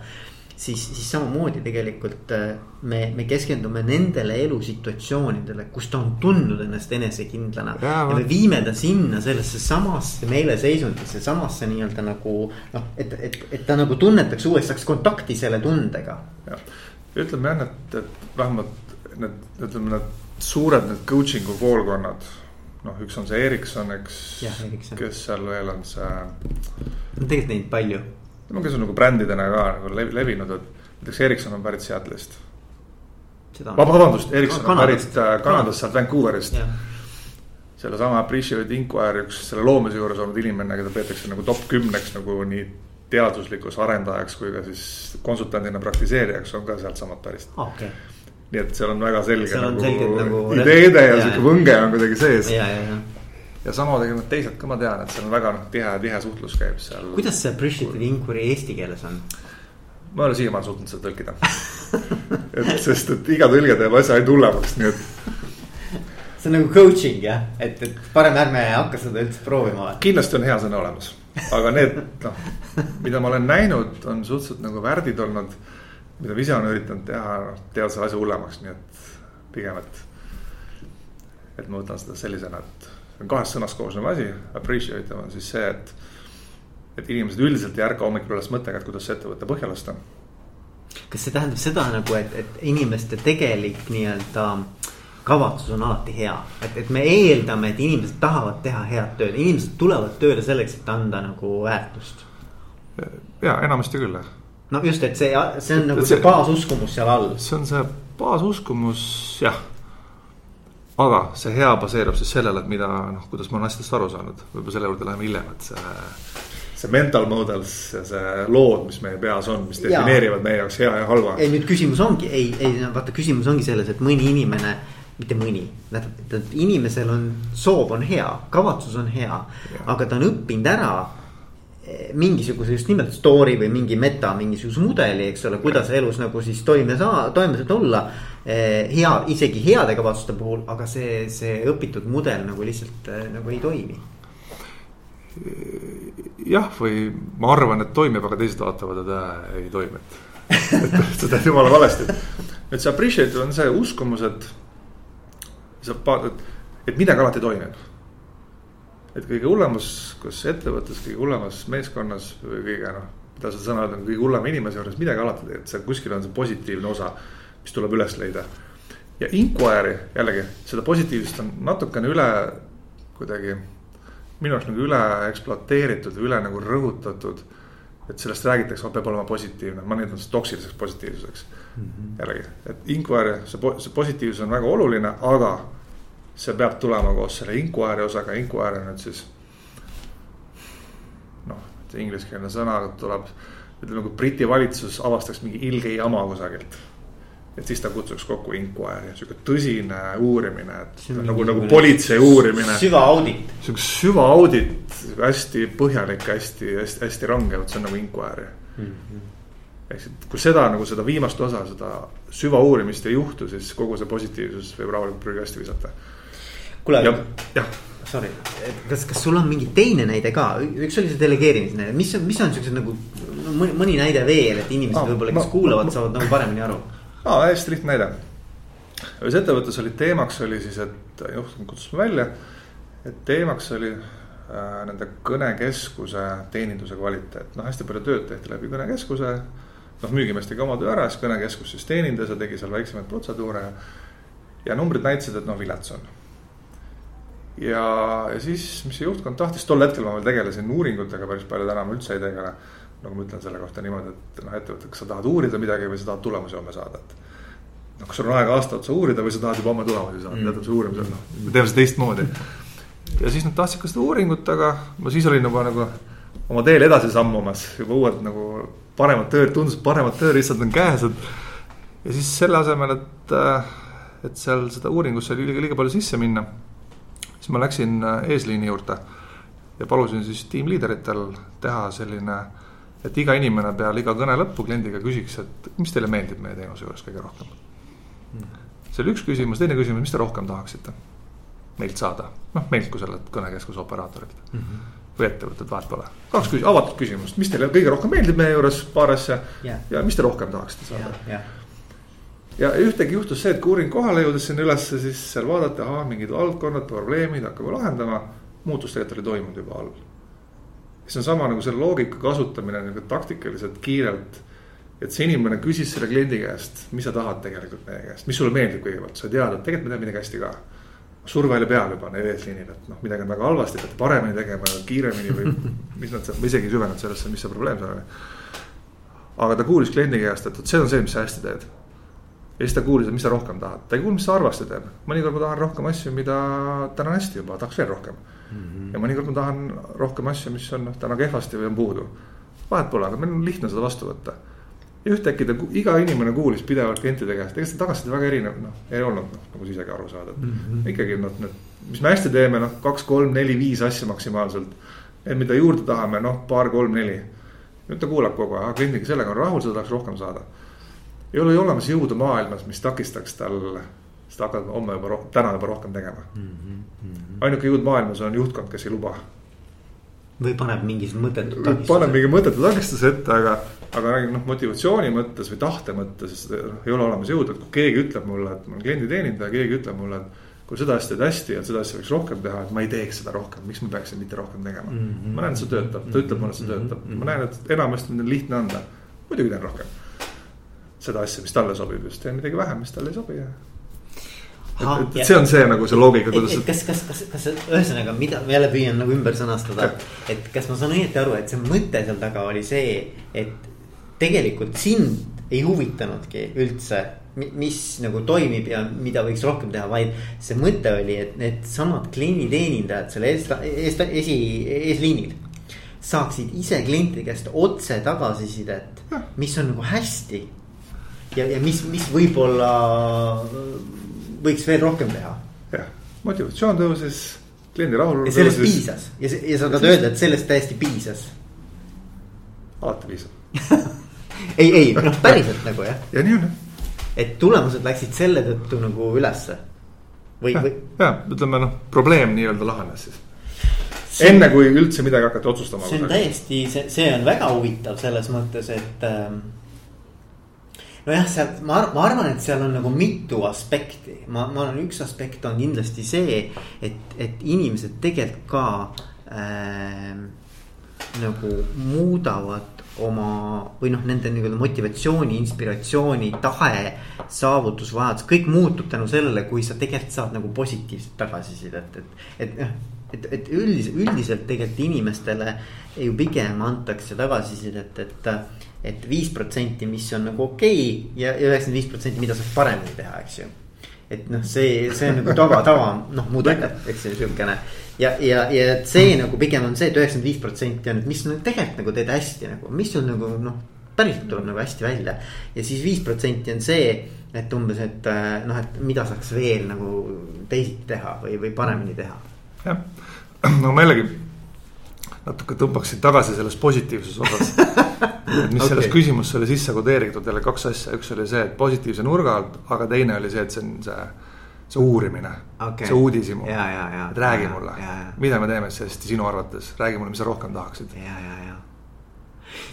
Siis, siis samamoodi tegelikult äh, me, me keskendume nendele elusituatsioonidele, kus ta on tundnud ennast enesekindlana. ja me viime ta sinna sellesse samasse meeleseisundisse, samasse nii-öelda nagu noh, et, et, et ta nagu tunnetaks uuesti, saaks kontakti selle tundega. ütleme jah, et, et vähemalt need, ütleme need suured need coaching'u koolkonnad noh, üks on see Erikson, eks. kes seal veel on see. no tegelikult neid palju. No kes on nagu brändidena ka nagu levinud, et näiteks Erikson on pärit Seattle'ist. vabandust, Erikson on pärit äh, Kanadast, sealt Vancouverist. sellesama Appreciate Inquiry üks selle loomise juures olnud inimene, keda peetakse nagu top kümneks nagu nii teaduslikus arendajaks kui ka siis konsultandina praktiseerijaks on ka sealtsamalt pärit. Okay nii et seal on väga selge nagu, nagu ideede ja, ja sihuke võnge on kuidagi sees. ja, ja, ja ja sama tegelikult teised ka ma tean, et seal on väga noh, tihe, tihe suhtlus käib seal. kuidas see appreciative inquiry eesti keeles on? ma ei ole siiamaani suutnud seda tõlkida et sest, et iga tõlge teeb asja ainult hullemaks, nii et. see on nagu coaching jah, et, et parem ärme hakka seda üldse proovima. kindlasti on hea sõna olemas, aga need noh, mida ma olen näinud, on suhteliselt nagu värdid olnud mida ma ise olen üritanud teha, noh, teevad selle asja hullemaks, nii et pigem, et. et ma võtan seda sellisena, et kahest sõnast koosnev asi, appreciate on siis see, et. et inimesed üldiselt ei ärka hommikul üles mõttega, et kuidas see ettevõte põhja lasta. kas see tähendab seda nagu, et, et inimeste tegelik nii-öelda kavatsus on alati hea, et, et me eeldame, et inimesed tahavad teha head tööd, inimesed tulevad tööle selleks, et anda nagu väärtust. ja enamasti küll jah no just, et see, see on nagu see, see baasuskumus seal all. see on see baasuskumus, jah. Aga see hea baseerub siis sellele, et mida noh, kuidas ma olen asjadest aru saanud, võib-olla selle juurde läheme hiljem, et see. see mental models ja see lood, mis meie peas on, mis defineerivad ja. meie jaoks hea ja halva. ei, nüüd küsimus ongi, ei, ei vaata, küsimus ongi selles, et mõni inimene mitte mõni, tähendab, inimesel on soov on hea, kavatsus on hea, aga ta on õppinud ära mingisuguse just nimelt story või mingi meta, mingisuguse mudeli, eks ole, kuidas elus nagu siis toime saa-, toime tulla. Eh, hea, isegi heade kavatsuste puhul, aga see, see õpitud mudel nagu lihtsalt eh, nagu ei toimi. jah, või ma arvan, et toimib, aga teised vaatavad, et äh, ei toimi, et, et sa teed jumala valesti. et see appreciate on see uskumus, et sa, et, et midagi alati toimib et kõige hullemas, kas ettevõttes, kõige hullemas meeskonnas või kõige noh, mida sa sõna öelda, kõige hullema inimese juures midagi alati teed, seal kuskil on see positiivne osa, mis tuleb üles leida. ja Inquiry jällegi, seda positiivsust on natukene üle kuidagi minu arust nagu üle ekspluateeritud, üle nagu rõhutatud. et sellest räägitakse, peab olema positiivne, ma nimetan seda toksiliseks positiivsuseks mm. -hmm. jällegi, et Inquiry, see, see positiivsus on väga oluline, aga see peab tulema koos selle inquiry osaga, inquiry nüüd siis. noh, see ingliskeelne sõna tuleb, ütleme kui Briti valitsus avastaks mingi ilge jama kusagilt. et siis ta kutsuks kokku inquiry, sihuke tõsine uurimine, et nagu, nagu politsei uurimine. süvaaudit. sihuke süvaaudit, hästi põhjalik, hästi, hästi, hästi range, vot see on nagu inquiry mm. -hmm ehk siis, kui seda nagu seda viimast osa, seda süvauurimist ei juhtu, siis kogu see positiivsus võib rahulikult prügikasti visata kuule, sorry, kas, kas sul on mingi teine näide ka, üks oli see delegeerimise näide, mis mis on siuksed nagu no, mõni, mõni näide veel, et inimesed ah, võib-olla, kes ma, kuulavad, saavad nagu paremini aru. aa, hästi lihtne näide. ühes ettevõttes oli teemaks oli siis, et juht kutsus me välja, et teemaks oli äh, nende kõnekeskuse teeninduse kvaliteet, noh, hästi palju tööd tehti läbi kõnekeskuse. noh, müügimees tegi oma töö ära, siis kõnekeskus siis teenindas ja tegi seal väiksemaid protseduure ja. ja numbrid näitasid, et noh, vilets on ja, ja siis, mis see juhtkond tahtis, tol hetkel ma veel tegelesin uuringutega päris palju, täna ma üldse ei tegele. nagu ma ütlen selle kohta niimoodi, et noh, ettevõte, kas sa tahad uurida midagi või sa tahad tulemusi homme saada, et. noh, kas sul on aega aasta otsa uurida või sa tahad juba homme tulemusi saada mm., tead, see uurimisel noh, me teeme seda teistmoodi. ja siis nad tahtsid ka seda uuringut, aga ma siis olin juba nagu oma teel edasi sammumas, juba uued nagu paremad töö, tundus, et paremad tööriistad on käes, et. ja siis selle asemel, et, et seal seda uuringusse liiga, liiga palju sisse minna siis ma läksin äh, eesliini juurde ja palusin siis tiimliideritel teha selline, et iga inimene peale iga kõne lõppu kliendiga küsiks, et mis teile meeldib meie teenuse juures kõige rohkem mm.. see oli üks küsimus, teine küsimus, mis te rohkem tahaksite meilt saada, noh meilt kui sellelt kõnekeskuse operaatorilt mm. -hmm. või ettevõtted, vahet pole. kaks küs-, avatud küsimust, mis teile kõige rohkem meeldib meie juures, paar asja yeah. ja mis te rohkem tahaksite saada yeah,. Yeah ja ühtegi juhtus see, et kui uuring kohale jõudis sinna ülesse, siis seal vaadati, ahah, mingid valdkonnad, probleemid hakkame lahendama. muutus tegelikult oli toimunud juba all. see on sama nagu selle loogika kasutamine nagu taktikaliselt, kiirelt. et see inimene küsis selle kliendi käest, mis sa tahad tegelikult meie käest, mis sulle meeldib kõigepealt, sa tead, et tegelikult me teeme midagi hästi ka. surve oli peal juba neil eesliinil, et noh, midagi on väga halvasti, peate paremini tegema, kiiremini või mis nad seal, ma isegi ei süvenenud sellesse, mis see probleem seal oli. aga ta kuulis kliendi käest, et vot see on see, mis sa hästi teed ja siis ta kuulis, et mis sa rohkem tahad, ta ei kuulnud, mis sa halvasti teeb. mõnikord ma tahan rohkem asju, mida täna hästi juba, tahaks veel rohkem mm. -hmm. ja mõnikord ma tahan rohkem asju, mis on noh, täna kehvasti või on puudu. vahet pole, aga meil on lihtne seda vastu võtta. ja ühtäkki ta, iga inimene kuulis pidevalt klientide käest, ega see tagasiside väga erinev, noh, ei olnud noh, nagu sa isegi aru saad, et mm -hmm. ikkagi noh, need, mis me hästi teeme, noh, kaks, kolm, neli, viis asja maksimaalselt. Mida juurde tahame, noh, paar, kolm, neli. nüüd ta kuulab kogu aeg, kliendiga sellega on rahul, seda tahaks rohkem saada ei ole ju olemas jõudu maailmas, mis takistaks tal seda hakata homme juba rohkem, täna juba rohkem tegema mm. -hmm. ainuke jõud maailmas on juhtkond, kes ei luba. või paneb mingisuguse mõttetu takistuse. paneb mingi mõttetu takistuse ette, aga, aga räägin noh, motivatsiooni mõttes või tahte mõttes noh, ei ole olemas jõudu, et kui keegi ütleb mulle, et ma olen klienditeenindaja, keegi ütleb mulle, et. kui seda asja teed hästi ja seda asja võiks rohkem teha, et ma ei teeks seda rohkem, miks ma peaksin mitte rohkem tegema mm. -hmm. ma näen, et see töötab, ta ütleb mulle, et see töötab mm, -hmm. ma näen, et enamasti on lihtne anda, muidugi teen rohkem seda asja, mis talle sobib, just teen midagi vähem, mis talle ei sobi ja. Ha, et, et see on see nagu see loogika, kuidas. kas, kas, kas, kas ühesõnaga, mida ma jälle püüan nagu ümber sõnastada, et kas ma saan õieti aru, et see mõte seal taga oli see, et tegelikult sind ei huvitanudki üldse, mis nagu toimib ja mida võiks rohkem teha, vaid see mõte oli, et needsamad klienditeenindajad selle ees, ees, esi, eesliinil saaksid ise klientide käest otse tagasisidet, mis on nagu hästi ja, ja mis, mis võib-olla võiks veel rohkem teha. jah, motivatsioon tõusis, kliendi rahulolu. ja sellest tõusis. piisas ja, ja sa tahad öelda, et sellest täiesti piisas. alati piisab ei, ei noh, päriselt nagu jah. ja nii on. et tulemused läksid selle tõttu nagu ülesse. või, või. ja ütleme noh, probleem nii-öelda lahenes siis see, enne kui üldse midagi hakati otsustama. see on täiesti, see, see on väga huvitav selles mõttes, et ähm, nojah, seal ma, ma arvan, et seal on nagu mitu aspekti, ma, ma arvan, üks aspekt on kindlasti see, et, et inimesed tegelikult ka äh, nagu muudavad oma või noh, nende nii-öelda motivatsiooni, inspiratsiooni, tahe, saavutusvajadus, kõik muutub tänu sellele, kui sa tegelikult saad nagu positiivset tagasisidet, et, et noh et, et üldiselt, üldiselt tegelikult inimestele ju pigem antakse tagasisidet, et, et et viis protsenti, mis on nagu okei okay, ja üheksakümmend viis protsenti, mida saab paremini teha, eks ju. et noh, see, see on nagu tava, tava noh mudel, eks ju siukene. ja, ja, ja see nagu pigem on see, et üheksakümmend viis protsenti on, et mis nagu tegelikult nagu teed hästi nagu, mis sul nagu noh. päriselt tuleb nagu hästi välja ja siis viis protsenti on see, et umbes, et noh, et mida saaks veel nagu teisiti teha või, või paremini teha. Jah, no ma jällegi natuke tõmbaksin tagasi selles positiivses osas et mis okay. selles küsimusse oli sisse kodeeritud jälle kaks asja, üks oli see, et positiivse nurga alt, aga teine oli see, et see on see. see uurimine okay., see uudishimu, et räägi ja, mulle, mida me teeme hästi sinu arvates, räägi mulle, mis sa rohkem tahaksid. ja, ja, ja.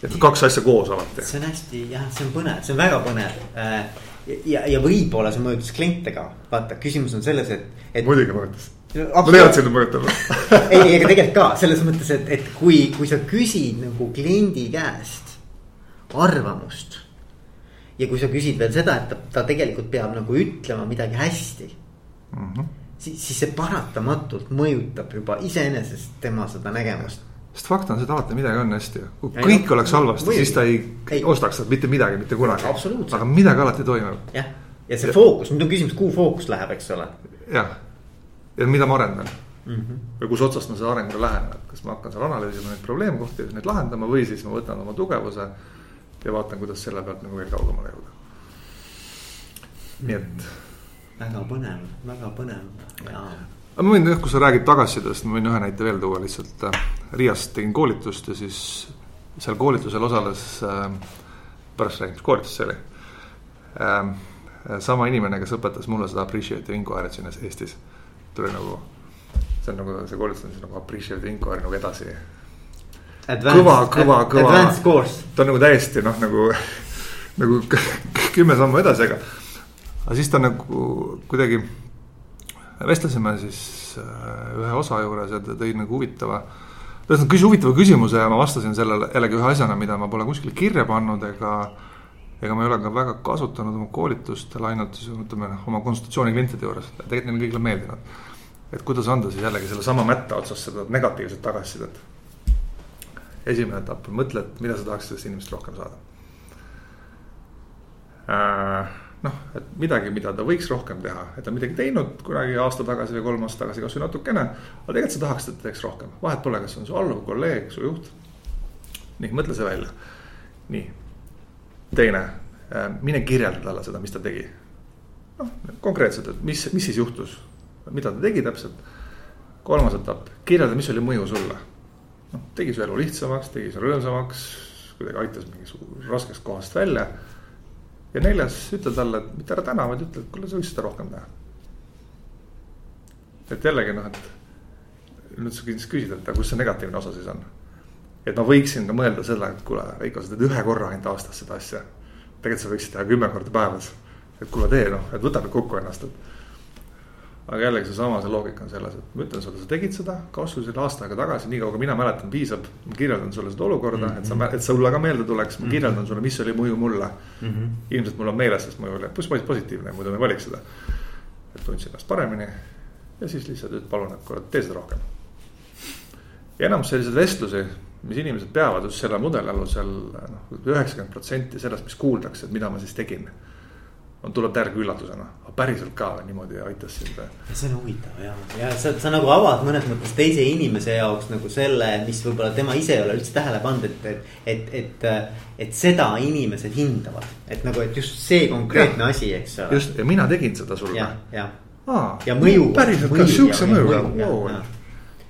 et kaks asja koos alati. see on hästi jah, see on põnev, see on väga põnev äh, ja, ja võib-olla see mõjutas kliente ka, vaata, küsimus on selles, et, et. muidugi mõjutas ma teadsin, et mõjutab ei, ega tegelikult ka selles mõttes, et, et kui, kui sa küsid nagu kliendi käest arvamust. ja kui sa küsid veel seda, et ta, ta tegelikult peab nagu ütlema midagi hästi mm. -hmm. siis, siis see paratamatult mõjutab juba iseenesest tema seda nägemust sest fakt on see, et alati midagi on hästi. kui ei, kõik no, oleks halvasti, siis ta ei, ei. ostaks sealt mitte midagi mitte kunagi. aga midagi alati toimub. jah, ja see fookus, nüüd on küsimus, kuhu fookus läheb, eks ole. jah, ja mida ma arendan mm. -hmm. või kus otsast ma seda arengule lähen, et kas ma hakkan seal analüüsima neid probleemkohti ja neid lahendama või siis ma võtan oma tugevuse ja vaatan, kuidas selle pealt nagu veel kaugemale jõuda. nii et. väga põnev, väga põnev ja. aga ma võin kui sa räägid tagasisidest, ma võin ühe näite veel tuua lihtsalt. Äh, Riias tegin koolitust ja siis seal koolitusel osales äh,, pärast räägin, mis koolitus see oli äh,. sama inimene, kes õpetas mulle seda appreciate inquiry't siin Eestis, tuli nagu see on nagu see koolitus on siis nagu appreciate inquiry nagu edasi. Kõva, kõva, kõva. Ta on nagu täiesti noh, nagu, nagu kümme sammu edasi, aga. aga siis ta nagu kuidagi, vestlesime siis äh, ühe osa juures ja ta tõi nagu huvitava ühesõnaga küsis huvitava küsimuse ja ma vastasin sellele jällegi ühe asjana, mida ma pole kuskile kirja pannud ega. Ega ma ei ole ka väga kasutanud oma koolitustel, ainult siis ütleme noh, oma konsultatsiooniklientide juures, tegelikult neile kõigile meeldinud. et kuidas anda siis jällegi sellesama mätta otsas seda negatiivset tagasisidet. esimene etapp, mõtle, et mida sa tahaksid sellest inimesest rohkem saada äh noh, et midagi, mida ta võiks rohkem teha, et ta on midagi teinud kunagi aasta tagasi või kolm aastat tagasi, kasvõi natukene. aga tegelikult sa tahaksid, et ta teeks rohkem, vahet pole, kas on su alluv, kolleeg, su juht. nii, mõtle see välja. nii, teine, äh, mine kirjelda talle seda, mis ta tegi. noh, konkreetselt, et mis, mis siis juhtus, mida ta tegi täpselt. kolmas etapp, kirjelda, mis oli mõju sulle. noh, tegi su elu lihtsamaks, tegi su rõõmsamaks, kuidagi aitas mingisugusest raskest kohast välja ja neljas, ütle talle, et mitte ära täna, vaid ütle, et kuule, sa võiks seda rohkem teha. et jällegi noh, et nüüd sa kindlasti küsid, et aga kus see negatiivne osa siis on. Et ma võiksin ka mõelda selle, et kuule, Veiko, sa teed ühe korra ainult aastas seda asja. tegelikult sa võiksid teha kümme korda päevas. et kuule, tee noh, et võta nüüd kokku ennast, et aga jällegi seesama, see loogika on selles, et ma ütlen sulle, sa tegid seda, kasvu selle aasta aega tagasi, nii kaua kui mina mäletan, piisab. ma kirjeldan sulle seda olukorda mm, -hmm. et sa, et sulle ka meelde tuleks, ma kirjeldan sulle, mis oli mõju mulle mm. -hmm. ilmselt mul on meeles, sest mõju oli positiivne, muidu ma ei valiks seda. et tundsin ennast paremini ja siis lihtsalt, et palun, et kuule, tee seda rohkem. ja enamus selliseid vestlusi, mis inimesed peavad just selle mudeli alusel, noh, üheksakümmend protsenti sellest, mis kuuldakse, et mida ma siis tegin on, tuleb täieliku üllatusena, päriselt ka niimoodi aitas sind. see on huvitav ja, ja sa, sa nagu avad mõnes mõttes teise inimese jaoks nagu selle, mis võib-olla tema ise ei ole üldse tähele pannud, et, et, et, et. et seda inimesed hindavad, et nagu, et just see konkreetne ja, asi, eks ole. just ja mina tegin seda sulle. ja, ja. ja mõju. päriselt ka siukse mõjuga,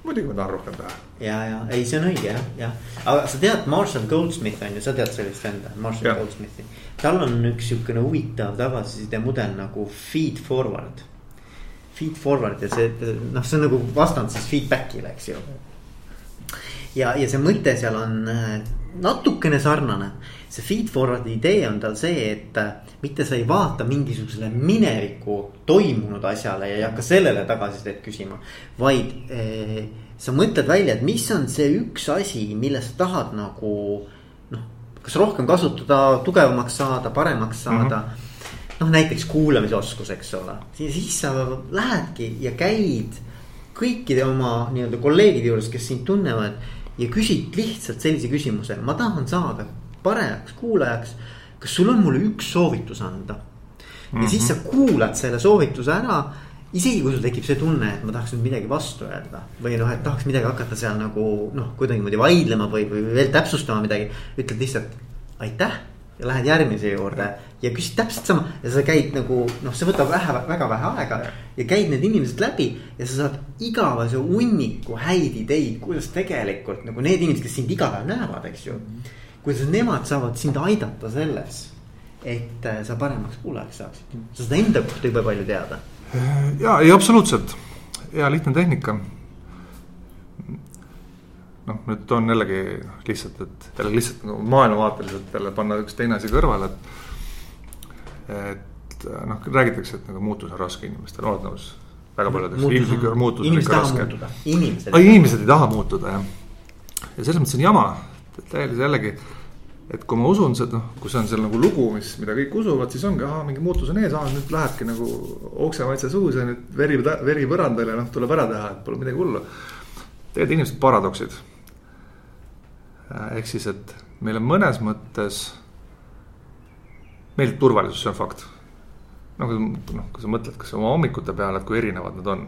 muidugi ma tahan rohkem teha. ja, ja ei, see on õige jah, jah, aga sa tead Marshall Goldsmith on ju, sa tead sellist venda, Marshall ja. Goldsmithi tal on üks sihukene huvitav tagasiside mudel nagu feed forward. Feed forward ja see, noh, see on nagu vastand siis feedback'ile, eks ju. ja, ja see mõte seal on äh, natukene sarnane. See feed forward'i idee on tal see, et äh, mitte sa ei vaata mingisugusele mineviku toimunud asjale ja ei hakka sellele tagasisidet küsima. vaid eh, sa mõtled välja, et mis on see üks asi, mille sa tahad nagu kas rohkem kasutada, tugevamaks saada, paremaks saada mm. -hmm. noh, näiteks kuulamisoskus, eks ole, siis sa lähedki ja käid kõikide oma nii-öelda kolleegide juures, kes sind tunnevad. ja küsid lihtsalt sellise küsimuse, ma tahan saada paremaks kuulajaks. kas sul on mulle üks soovitus anda? ja mm -hmm. siis sa kuulad selle soovituse ära isegi kui sul tekib see tunne, et ma tahaks nüüd midagi vastu öelda või noh, et tahaks midagi hakata seal nagu noh, kuidagimoodi vaidlema või, või veel täpsustama midagi. ütled lihtsalt aitäh ja lähed järgmise juurde ja küsid täpselt sama ja sa käid nagu noh, see võtab vähe, väga vähe aega. ja käid need inimesed läbi ja sa saad igavese hunniku häid ideid, kuidas tegelikult nagu need inimesed, kes sind iga päev näevad, eks ju. Kuidas nemad saavad sind aidata selles, et äh, sa paremaks kuulajaks saaksid, sa saad enda kohta jube palju teada ja, ei absoluutselt, hea lihtne tehnika. noh, nüüd toon jällegi lihtsalt, et jälle lihtsalt nagu maailmavaateliselt jälle panna üks teine asi kõrvale, et. et noh, räägitakse, et nagu muutus on raske inimestel, oled nõus? väga paljudeks, inimesed, muutus on ikka raske. inimesed, inimesed ei taha muutuda jah. ja selles mõttes on jama, täielikult jällegi et kui ma usun seda, noh, kui see on seal nagu lugu, mis, mida kõik usuvad, siis ongi, ahah, mingi muutus on ees, ahah, nüüd lähebki nagu oksemaitse suus ja nüüd veri, veri põrandal ja noh, tuleb ära teha, et pole midagi hullu. tegelikult inimesed paradoksid. ehk siis, et meile mõnes mõttes meeldib turvalisus, see on fakt. noh, noh, kui sa mõtled, kas oma hommikute peale, et kui erinevad nad on,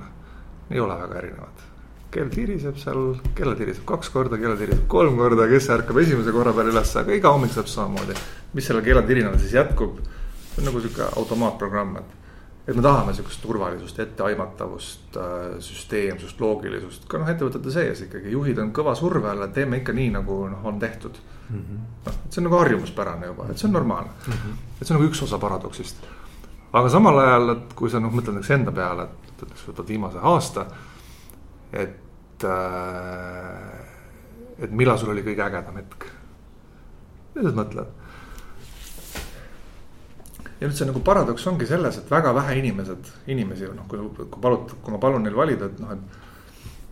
ei ole väga erinevad kell tiriseb seal, kella tiriseb kaks korda, kella tiriseb kolm korda, kes ärkab esimese korra peale üles, aga iga hommik saab samamoodi. mis selle kella tirinal siis jätkub, see on nagu sihuke automaatprogramm, et. et me tahame sihukest turvalisust, etteaimatavust, äh, süsteemsust, loogilisust, ka noh, ettevõtete sees ikkagi juhid on kõva surve all, et teeme ikka nii, nagu noh, on tehtud mm. -hmm. noh, see on nagu harjumuspärane juba, et see on normaalne mm. -hmm. et see on nagu üks osa paradoksist. aga samal ajal, et kui sa noh, mõtled näiteks enda peale, et näiteks võtad viimase aasta et äh,, et millal sul oli kõige ägedam hetk. mida sa mõtled? ja nüüd see nagu paradoks ongi selles, et väga vähe inimesed, inimesi, noh, kui, kui palud, kui ma palun neil valida, et noh, et.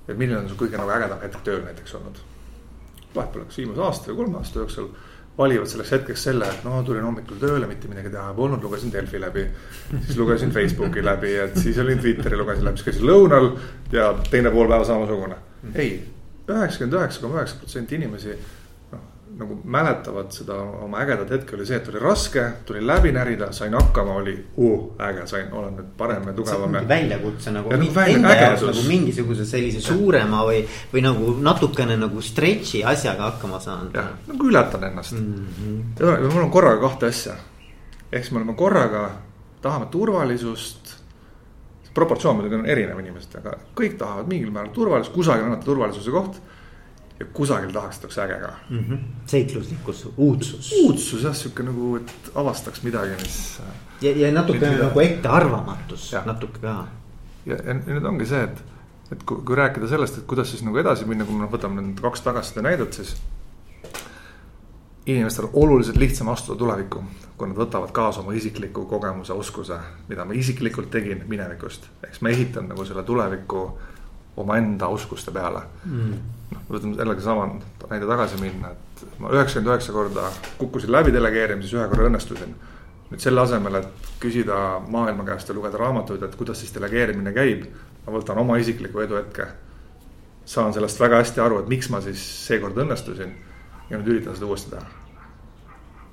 et milline on su kõige nagu ägedam hetk tööl näiteks olnud. vahet pole, kas viimase aasta või kolme aasta jooksul valivad selleks hetkeks selle, et no tulin hommikul tööle, mitte midagi teha polnud, lugesin Delfi läbi. siis lugesin Facebooki läbi, et siis olin Twitteri lugesin läbi, siis käisin lõunal ja teine pool päeva samasugune. ei, üheksakümmend üheksa koma üheksa protsenti inimesi nagu mäletavad seda oma ägedat hetke oli see, et oli raske, tuli läbi närida, sain hakkama, oli uh, äge, sain, olen nüüd parem ja tugevam. väljakutse nagu, nagu enda jaoks nagu mingisuguse sellise suurema või, või nagu natukene nagu stretch'i asjaga hakkama saanud. jah, nagu ületan ennast mm. -hmm. ja mul on korraga kahte asja. ehk siis me oleme korraga, tahame turvalisust. proportsioon muidugi on erinev inimestega, kõik tahavad mingil määral turvalisust, kusagil on turvalisuse koht ja kusagil tahatakse äge ka mm. -hmm. seikluslikkus, uudsus. uudsus jah, sihuke nagu, et avastaks midagi, mis. ja, ja natuke nagu ettearvamatus, natuke ka. ja, ja nüüd ongi see, et, et kui, kui rääkida sellest, et kuidas siis nagu edasi minna, kui me noh, võtame nüüd kaks tagasiside näidet, siis. inimestel on oluliselt lihtsam astuda tulevikku, kui nad võtavad kaasa oma isikliku kogemuse, oskuse, mida ma isiklikult tegin minevikust. eks ma ehitan nagu selle tuleviku omaenda oskuste peale mm noh, võtame jällegi sama näide tagasi minna, et ma üheksakümmend üheksa korda kukkusin läbi delegeerimises, ühe korra õnnestusin. nüüd selle asemel, et küsida maailma käest ja lugeda raamatuid, et kuidas siis delegeerimine käib, ma võtan oma isikliku eduhetke. saan sellest väga hästi aru, et miks ma siis seekord õnnestusin ja nüüd üritan seda uuesti teha.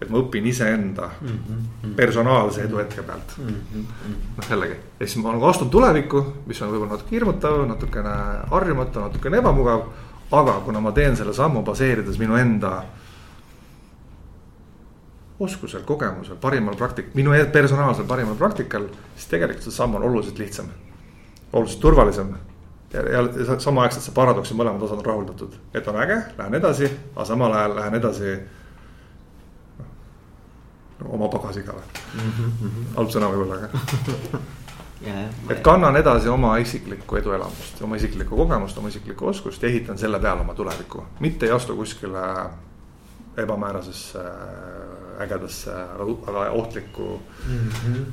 et ma õpin iseenda mm -hmm. personaalse eduhetke pealt mm. -hmm. noh, jällegi, ja siis ma nagu astun tulevikku, mis on võib-olla natuke hirmutav, natukene harjumatu, natukene ebamugav aga kuna ma teen selle sammu baseerides minu enda oskusel, kogemusel, parimal praktik-, minu e-, personaalsel parimal praktikal, siis tegelikult see samm on oluliselt lihtsam. oluliselt turvalisem ja, ja samaaegselt see paradoks ja mõlemad osad on rahuldatud, et on äge, lähen edasi, aga samal ajal lähen edasi. noh, oma pagasiga või mm -hmm., halb sõna võib-olla, aga et kannan edasi oma isiklikku eduelamust, oma isiklikku kogemust, oma isiklikku oskust ja ehitan selle peale oma tulevikku, mitte ei astu kuskile ebamäärasesse, ägedasse, aga ohtlikku mm, -hmm.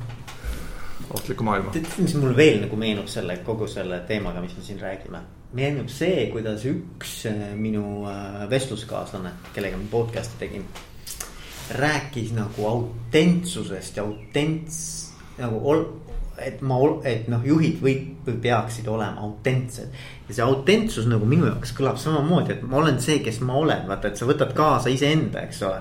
ohtlikku maailma. tead, mis mul veel nagu meenub selle kogu selle teemaga, mis me siin räägime? meenub see, kuidas üks äh, minu äh, vestluskaaslane, kellega ma podcast'i tegin, rääkis nagu autentsusest ja autents nagu ol, et ma, et noh, juhid või, või peaksid olema autentsed. ja see autentsus nagu minu jaoks kõlab samamoodi, et ma olen see, kes ma olen, vaata, et sa võtad kaasa iseenda, eks ole.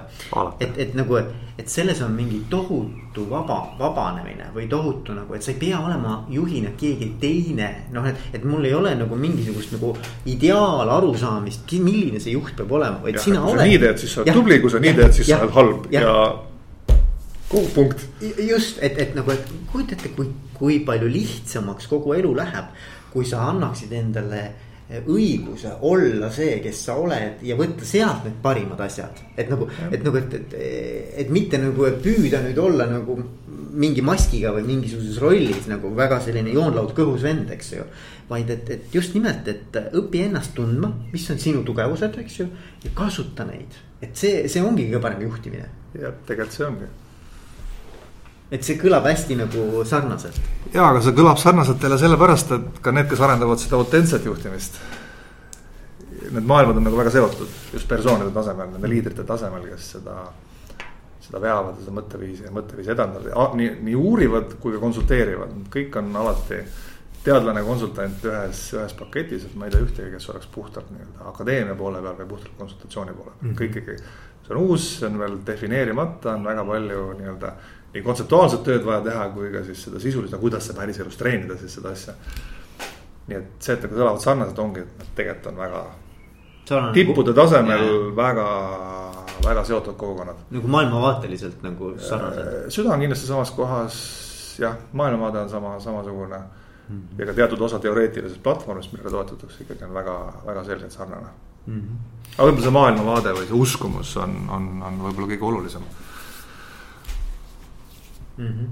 et, et nagu, et, et selles on mingi tohutu vaba, vabanemine või tohutu nagu, et sa ei pea olema juhina keegi teine. noh, et, et mul ei ole nagu mingisugust nagu ideaalarusaamist, milline see juht peab olema, vaid ja, sina oled. nii teed, siis sa oled tubli, kui sa nii teed, siis sa oled halb ja, ja kuhu punkt. just, et, et nagu, et kujutate, kui, kui palju lihtsamaks kogu elu läheb, kui sa annaksid endale õiguse olla see, kes sa oled ja võtta sealt need parimad asjad. et nagu, et nagu, et, et, et mitte nagu püüda nüüd olla nagu mingi maskiga või mingisuguses rollis nagu väga selline joonlaud kõhus vend, eks ju. vaid et, et just nimelt, et õpi ennast tundma, mis on sinu tugevused, eks ju, ja kasuta neid. et see, see ongi kõige parem juhtimine. jah, tegelikult see ongi et see kõlab hästi nagu sarnaselt. ja, aga see kõlab sarnaselt jälle sellepärast, et ka need, kes arendavad seda autentset juhtimist. Need maailmad on nagu väga seotud just persoonide tasemel, nende liidrite tasemel, kes seda, seda veavad ja seda mõtteviisi ja mõtteviisi edendavad, nii, nii uurivad kui ka konsulteerivad, kõik on alati teadlane, konsultant ühes, ühes paketis, et ma ei tea ühtegi, kes oleks puhtalt nii-öelda akadeemia poole peal või puhtalt konsultatsiooni poole peal mm, -hmm. kõik ikkagi. see on uus, see on veel defineerimata, on väga palju nii-öelda nii kontseptuaalset tööd vaja teha, kui ka siis seda sisulist, no kuidas sa päriselus treenida siis seda asja. nii et see, et nad kõlavad sarnaselt, ongi, et nad tegelikult on väga. tippude tasemel ja. väga, väga seotud kogukonnad. nagu maailmavaateliselt nagu sarnased. Süda on kindlasti samas kohas, jah, maailmavaade on sama, samasugune. Ja ka teatud osa teoreetilisest platvormist, millega toetatakse, ikkagi on väga, väga selgelt sarnane mm. -hmm. aga võib-olla see maailmavaade või see uskumus on, on, on võib-olla kõige olulisem mm. -hmm.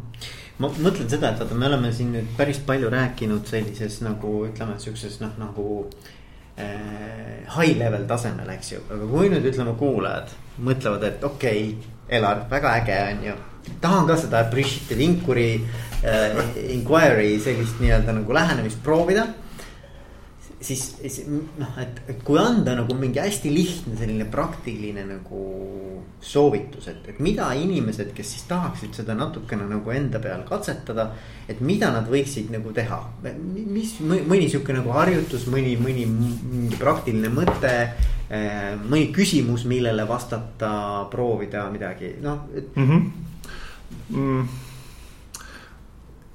ma mõtlen seda, et vaata, me oleme siin nüüd päris palju rääkinud sellises nagu ütleme, sihukeses noh, nagu äh, high level tasemel, eks ju, aga kui nüüd ütleme, kuulajad mõtlevad, et okei okay,, Elar, väga äge on ju. Tahan ka seda Brigitte Vinkuri äh, inquiry sellist nii-öelda nagu lähenemist proovida siis, siis noh, et, et kui anda nagu mingi hästi lihtne selline praktiline nagu soovitus, et, et mida inimesed, kes siis tahaksid seda natukene nagu enda peal katsetada. et mida nad võiksid nagu teha, mis mõni sihuke nagu harjutus, mõni, mõni mingi praktiline mõte. Eh, mõni küsimus, millele vastata, proovida midagi, noh et... mm. -hmm. Mm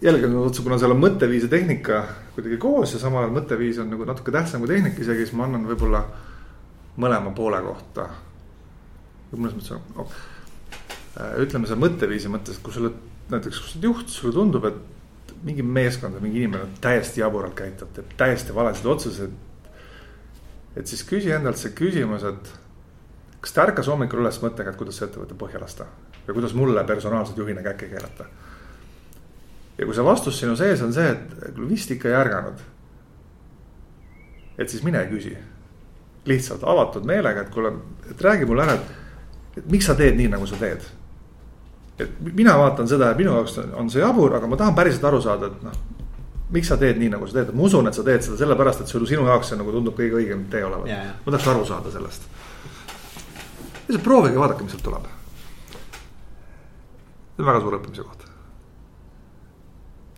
jällegi, kuna seal on mõtteviis ja tehnika kuidagi koos ja samal ajal mõtteviis on nagu natuke tähtsam kui tehnika isegi, siis ma annan võib-olla mõlema poole kohta. mõnes mõttes oh,, ütleme seal mõtteviisi mõttes, kui sa oled näiteks, kui sa oled juht, sulle tundub, et mingi meeskond või mingi inimene täiesti jaburalt käitub, teeb täiesti valesid otsuseid. et siis küsi endalt see küsimus, et kas ta ärkas hommikul üles mõttega, et kuidas see ettevõte põhja lasta või kuidas mulle personaalselt juhina käkke keerata ja kui see vastus sinu sees on see, et vist ikka ei ärganud. et siis mine küsi. lihtsalt avatud meelega, et kuule, et räägi mulle ära, et, et miks sa teed nii, nagu sa teed. et mina vaatan seda ja minu jaoks on see jabur, aga ma tahan päriselt aru saada, et noh. miks sa teed nii, nagu sa teed, ma usun, et sa teed seda sellepärast, et sul sinu jaoks see nagu tundub kõige õigem tee olevat yeah.. ma tahaks aru saada sellest. lihtsalt proovige, vaadake, mis sealt tuleb. See on väga suur õppimise koht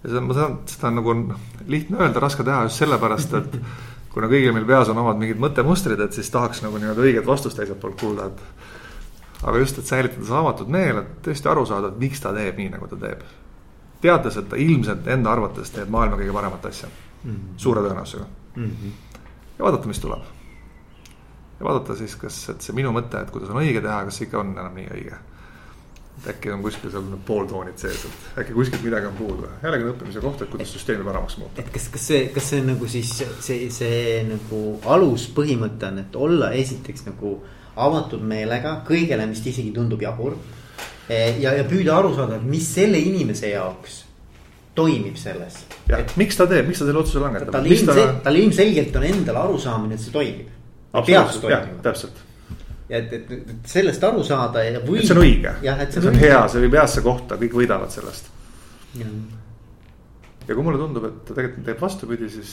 ja seda, ma saan, seda on nagu lihtne öelda, raske teha just sellepärast, et kuna kõigil meil peas on omad mingid mõttemustrid, et siis tahaks nagu nii-öelda õiget vastust teiselt poolt kuulda, et. aga just, et säilitada see avatud meel, et tõesti aru saada, et miks ta teeb nii, nagu ta teeb. teades, et ta ilmselt enda arvates teeb maailma kõige paremat asja mm, -hmm. suure tõenäosusega mm. -hmm. ja vaadata, mis tuleb. ja vaadata siis, kas, et see minu mõte, et kuidas on õige teha, kas see ikka on enam nii õige äkki on kuskil seal need pooltoonid sees, et äkki kuskilt midagi on puudu. jällegi on õppimise koht, et kuidas süsteemi paremaks muuta. et kas, kas see, kas see nagu siis see, see nagu aluspõhimõte on, et olla esiteks nagu avatud meelega kõigele, mis isegi tundub jabur. E, ja, ja püüda aru saada, mis selle inimese jaoks toimib selles. et..., miks ta teeb, miks ta selle otsuse langetab. tal ilmselgelt, ilmselgelt on endal arusaamine, et see toimib. peaks toimima. täpselt et, et, et sellest aru saada ja või. et see on õige, see, see on hea, see viib heasse kohta, kõik võidavad sellest. ja kui mulle tundub, et ta tegelikult teeb vastupidi, siis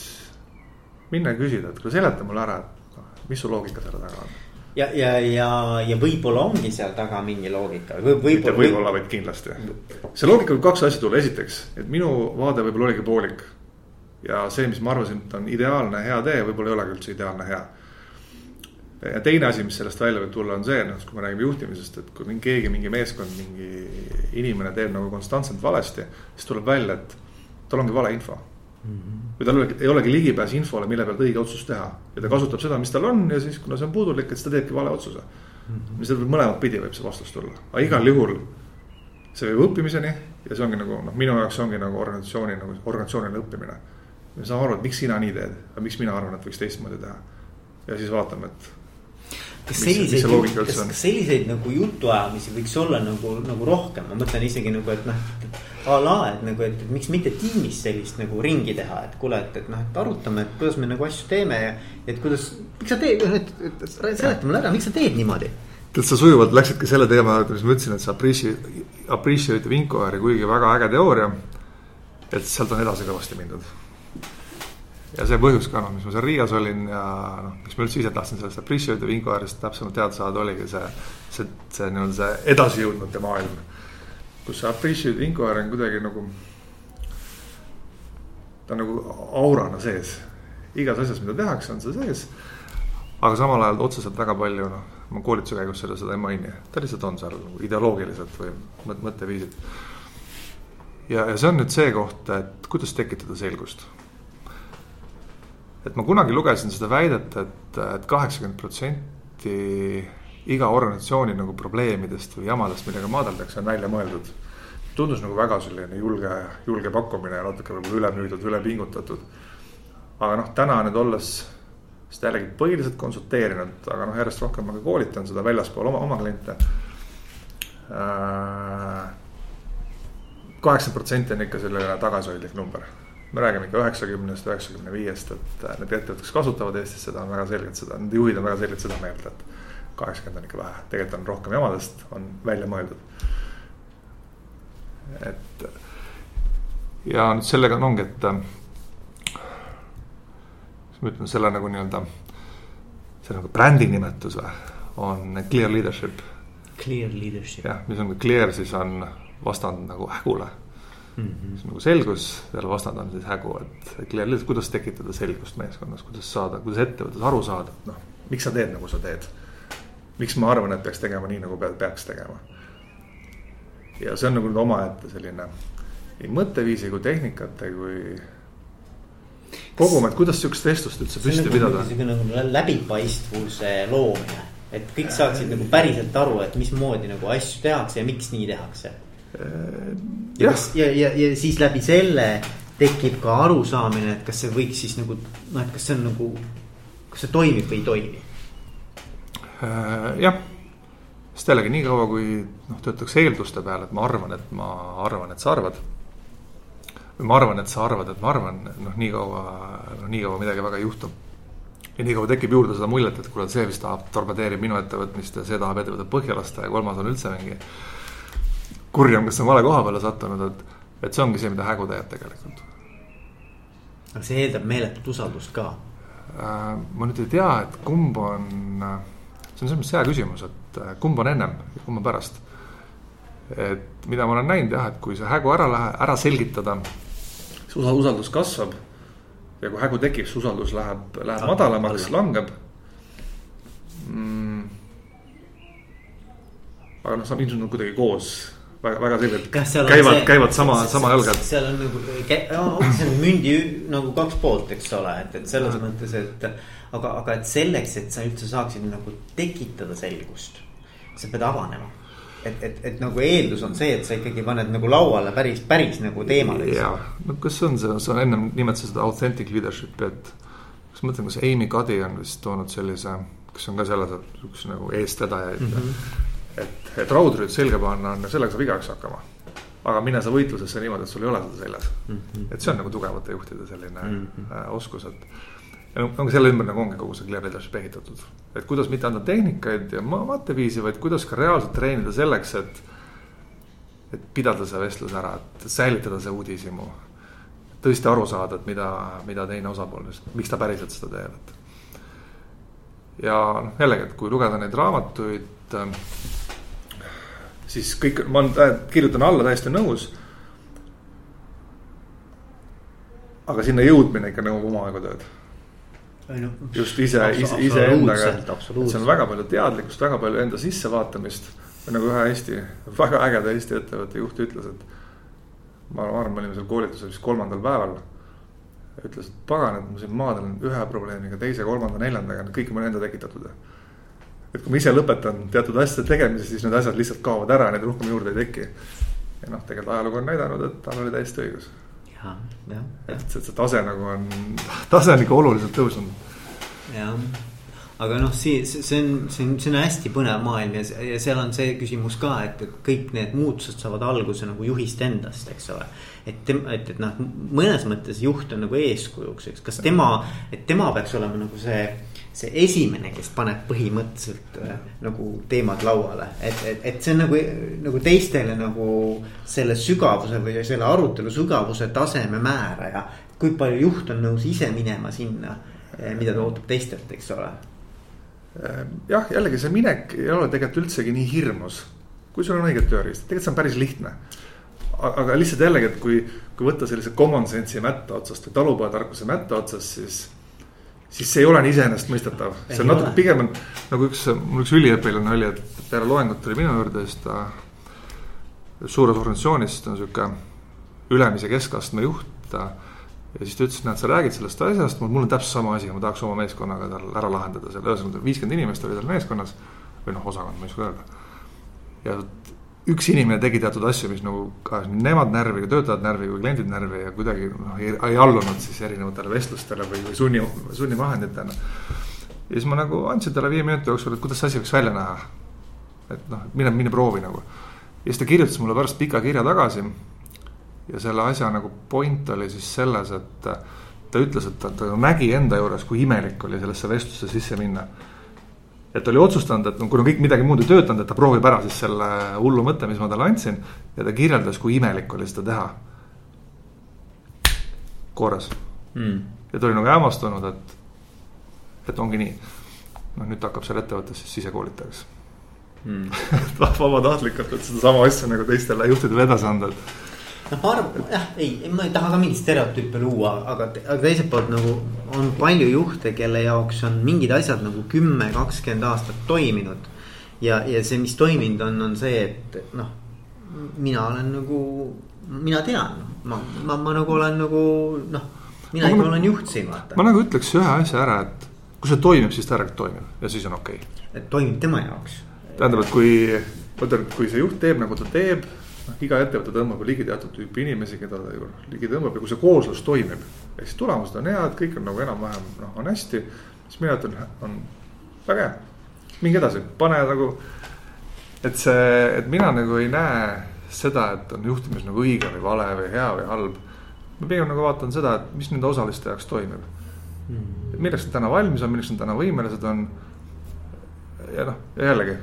minna ja küsida, et kuule seleta mulle ära, et noh, mis su loogika selle taga on. ja, ja, ja, ja võib-olla ongi seal taga mingi loogika või võib-olla. mitte võib-olla, vaid kindlasti. see loogika võib kaks asja tulla, esiteks, et minu vaade võib-olla oligi poolik. ja see, mis ma arvasin, et on ideaalne hea tee, võib-olla ei olegi üldse ideaalne hea ja teine asi, mis sellest välja võib tulla, on see, noh, kui me räägime juhtimisest, et kui mingi keegi, mingi meeskond, mingi inimene teeb nagu konstantselt valesti, siis tuleb välja, et tal ongi valeinfo mm. -hmm. või tal ei olegi ligipääs infole, mille pealt õige otsus teha ja ta kasutab seda, mis tal on ja siis, kuna see on puudulik, et siis ta teebki vale otsuse mm. -hmm. mis tähendab, mõlemat pidi võib see vastus tulla, aga igal juhul see viib õppimiseni ja see ongi nagu noh, minu jaoks ongi nagu organisatsiooni nagu organisatsiooniline õppimine. me saame aru, et miks sina nii teed, aga miks mina arvan, et võiks teistmoodi teha. ja siis vaatame, et kas selliseid, kas, kas selliseid nagu jutuajamisi võiks olla nagu, nagu rohkem, ma mõtlen isegi nagu, et noh. a la, et nagu, et miks mitte tiimis sellist nagu ringi teha, et kuule, et, et noh, et arutame, et kuidas me nagu asju teeme ja. et kuidas, miks sa teed, et, et seleta mulle ära, miks sa teed niimoodi tead, sa sujuvalt läksidki selle teema juurde, mis ma ütlesin, et see appreciate, appreciate Vincoeri kuigi väga äge teooria. et sealt on edasi kõvasti mindud ja see põhjus ka noh, mis ma seal Riias olin ja noh, miks ma üldse ise tahtsin sellest appreciate Vincoirist täpsemalt teada saada, oligi see, see, see nii-öelda see edasijõudnute maailm. kus see appreciate Vincoir on kuidagi nagu, ta on nagu aurana sees. igas asjas, mida tehakse, on see sees. aga samal ajal otseselt väga palju noh, ma koolituse käigus seda, seda ei maini, ta lihtsalt on seal nagu ideoloogiliselt või mõtteviisilt. ja, ja see on nüüd see koht, et kuidas tekitada selgust et ma kunagi lugesin seda väidet et, et, et kaheksakümmend protsenti iga organisatsiooni nagu probleemidest või jamadest, millega maadeldakse, on välja mõeldud. tundus nagu väga selline julge, julge pakkumine ja natuke võib-olla ülemüüdud, ülepingutatud. aga noh, täna nüüd olles seda jällegi põhiliselt konsulteerinud, aga noh, järjest rohkem ma ka koolitan seda väljaspool oma, oma kliente äh,. kaheksakümmend protsenti on ikka selline tagasihoidlik number. Me räägime ikka üheksakümnest, üheksakümne viiest, et need ettevõtted, kes kasutavad Eestis seda, on väga selgelt seda, nende juhid on väga selgelt seda meelt, et kaheksakümmend on ikka vähe, tegelikult on rohkem jamadest, on välja mõeldud. et ja nüüd sellega on, ongi, et kuidas ma ütlen, selle nagu nii-öelda, see nagu brändi nimetus või, on clear leadership. Clear leadership. jah, mis on clear, siis on vastand nagu hägule mm. -hmm. on nagu selgus, selle vastand on siis hägu, et clear leadership, kuidas tekitada selgust meeskonnas, kuidas saada, kuidas ettevõttes aru saada, et noh, miks sa teed, nagu sa teed. miks ma arvan, et peaks tegema nii, nagu peaks tegema. ja see on nagu nüüd omaette selline nii mõtteviisi kui tehnikate kui kogum, et kuidas sihukest vestlust üldse püsti nagu pidada. niisugune nagu läbipaistvuse loomine, et kõik saaksid nagu päriselt aru, et mismoodi nagu asju tehakse ja miks nii tehakse. Ja kas ja, ja, ja siis läbi selle tekib ka arusaamine, et kas see võiks siis nagu noh, et kas see on nagu, kas see toimib või ei toimi. jah, sest jällegi niikaua, kui noh, töötakse eelduste peale, et ma arvan, et ma arvan, et sa arvad või ma arvan, et sa arvad, et ma arvan, noh, nii kaua, noh, nii kaua midagi väga ei juhtu. ja nii kaua tekib juurde seda muljet, et kuule, see vist tahab, torpedeerib minu ettevõtmist ja see tahab ettevõtet põhja lasta ja kolmas on üldse mingi kurjam, kes on vale koha peale sattunud, et, et see ongi see, mida hägu teeb tegelikult. aga see eeldab meeletut usaldust ka äh,. ma nüüd ei tea, et kumb on, see on selles mõttes hea küsimus, et äh, kumb on ennem ja kumb on pärast et mida ma olen näinud jah, et kui see hägu ära lähe-, ära selgitada see usaldus kasvab. ja kui hägu tekib, see usaldus läheb, läheb madalamaks, langeb mm.. aga noh, saab ilmselt kuidagi koos väga, väga selgelt käivad, käivad sama, sama jalga. seal on nagu, see on mündi nagu kaks poolt, eks ole, et, et selles mõttes, et. aga, aga et selleks, et sa üldse saaksid nagu tekitada selgust, sa pead avanema et, et, et nagu eeldus on see, et sa ikkagi paned nagu lauale päris, päris nagu teemad. ja, no kas see on see, sa ennem nimetasid seda authentic leadership'i, et. kas ma mõtlen, kas Amy Cuddy on vist toonud sellise, kes on ka selles, üks nagu eestvedajaid mm. -hmm. Et, et raudrüüd selga panna on, sellega saab igaüks hakkama. aga mine sa võitlusesse niimoodi, et sul ei ole seda seljas mm. -hmm. et see on nagu tugevate juhtide selline mm -hmm. oskus, et ongi selle ümber nagu ongi kogu see clear leadership ehitatud. et kuidas mitte anda tehnikaid ja vaateviisi, vaid kuidas ka reaalselt treenida selleks, et. et pidada see vestlus ära, et säilitada see uudishimu. tõesti aru saada, et mida, mida teine osapool, miks ta päriselt seda teeb, et. ja noh, jällegi, et kui lugeda neid raamatuid. Siis kõik, ma kirjutan alla täiesti nõus aga sinna jõudmine ikka nõuab omajagu tööd no, just ise, ise, iseendaga, et see on väga palju teadlikkust, väga palju enda sissevaatamist. nagu ühe Eesti, väga ägeda Eesti ettevõtte juht ütles, et ma arvan, me olime seal koolitusel vist kolmandal päeval. ütles, et pagan, et ma siin maadlen ühe probleemiga, teise, kolmanda, neljandaga, kõik on enda tekitatud. Et kui ma ise lõpetan teatud asjade tegemise, siis need asjad lihtsalt kaovad ära ja neid rohkem juurde ei teki. ja noh, tegelikult ajalugu on näidanud, et tal oli täiesti õigus et see, see tase nagu on, tase on ikka oluliselt tõusnud. jah, aga noh, see, see on, see on, see on hästi põnev maailm ja, ja seal on see küsimus ka, et, et kõik need muutused saavad alguse nagu juhist endast, eks ole. et et, et noh, mõnes mõttes juht on nagu eeskujuks, eks, kas tema, et tema peaks olema nagu see see esimene, kes paneb põhimõtteliselt äh, nagu teemad lauale, et, et, et see on nagu, nagu teistele nagu selle sügavuse või selle arutelu sügavuse taseme määraja. kui palju juht on nõus ise minema sinna, eh, mida ta ootab teistelt, eks ole. Äh, jah, jällegi see minek ei ole tegelikult üldsegi nii hirmus, kui sul on õiged tööriistad, tegelikult see on päris lihtne aga lihtsalt jällegi, et kui, kui võtta sellise common sense'i mätta otsast või talupojatarkuse mätta otsast, siis siis see ei ole nii iseenesestmõistetav, see on natuke pigem on nagu üks, mul üks üliõpilane oli, et peale loengut tuli minu juurde, siis ta. suures organisatsioonis, ta on sihuke ülemise keskastme juht. Ja siis ta ütles, näed, sa räägid sellest asjast, mul on täpselt sama asi, ma tahaks oma meeskonnaga tal ära lahendada selle, ühesõnaga viiskümmend inimest oli tal meeskonnas. või noh, osakond, ma ei oska öelda. ja üks inimene tegi teatud asju, mis nagu ajas nemad närvi, töötajad närvi või kliendid närvi ja kuidagi noh, ei, ei allunud siis erinevatele vestlustele või, või sunni, sunnivahenditena. ja siis ma nagu andsin talle viie minuti jooksul, et kuidas see asi võiks välja näha. et noh, mine, mine proovi nagu. ja siis ta kirjutas mulle pärast pika kirja tagasi. Ja selle asja nagu point oli siis selles, et ta ütles, et ta, ta nägi enda juures, kui imelik oli sellesse vestlusse sisse minna. et ta oli otsustanud, et no kuna kõik midagi muud ei töötanud, et ta proovib ära siis selle hullu mõtte, mis ma talle andsin. ja ta kirjeldas, kui imelik oli seda teha. korras mm. ja ta oli nagu hämmastunud, et, et ongi nii. noh, nüüd ta hakkab seal ettevõttes siis sisekoolitajaks mm. vabatahtlikult, et sedasama asja nagu teistele juhtidele edasi anda, et noh, ma arvan, jah, ei, ma ei taha ka mingit stereotüüpe luua, aga, aga teiselt poolt nagu on palju juhte, kelle jaoks on mingid asjad nagu kümme, kakskümmend aastat toiminud. ja, ja see, mis toiminud on, on see, et noh, mina olen nagu, mina tean, ma, ma, ma nagu olen nagu noh, mina ikka olen juht siin, vaata. ma nagu ütleks ühe asja ära, et kui see toimib, siis ta järelikult toimib ja siis on okei okay.. et toimib tema jaoks. tähendab, et kui, vaata, kui see juht teeb nagu ta teeb noh, iga ettevõte tõmbab ligi teatud tüüpi inimesi, keda ta ju ligi tõmbab ja kui see kooslus toimib. ehk siis tulemused on head, kõik on nagu enam-vähem noh, on hästi. siis mina ütlen, on väga hea, minge edasi, pane nagu. et see, et mina nagu ei näe seda, et on juhtimis nagu õige või vale või hea või halb. ma pigem nagu vaatan seda, et mis nende osaliste jaoks toimib mm.. milleks nad täna valmis on, milleks nad täna võimelised on. ja noh, jällegi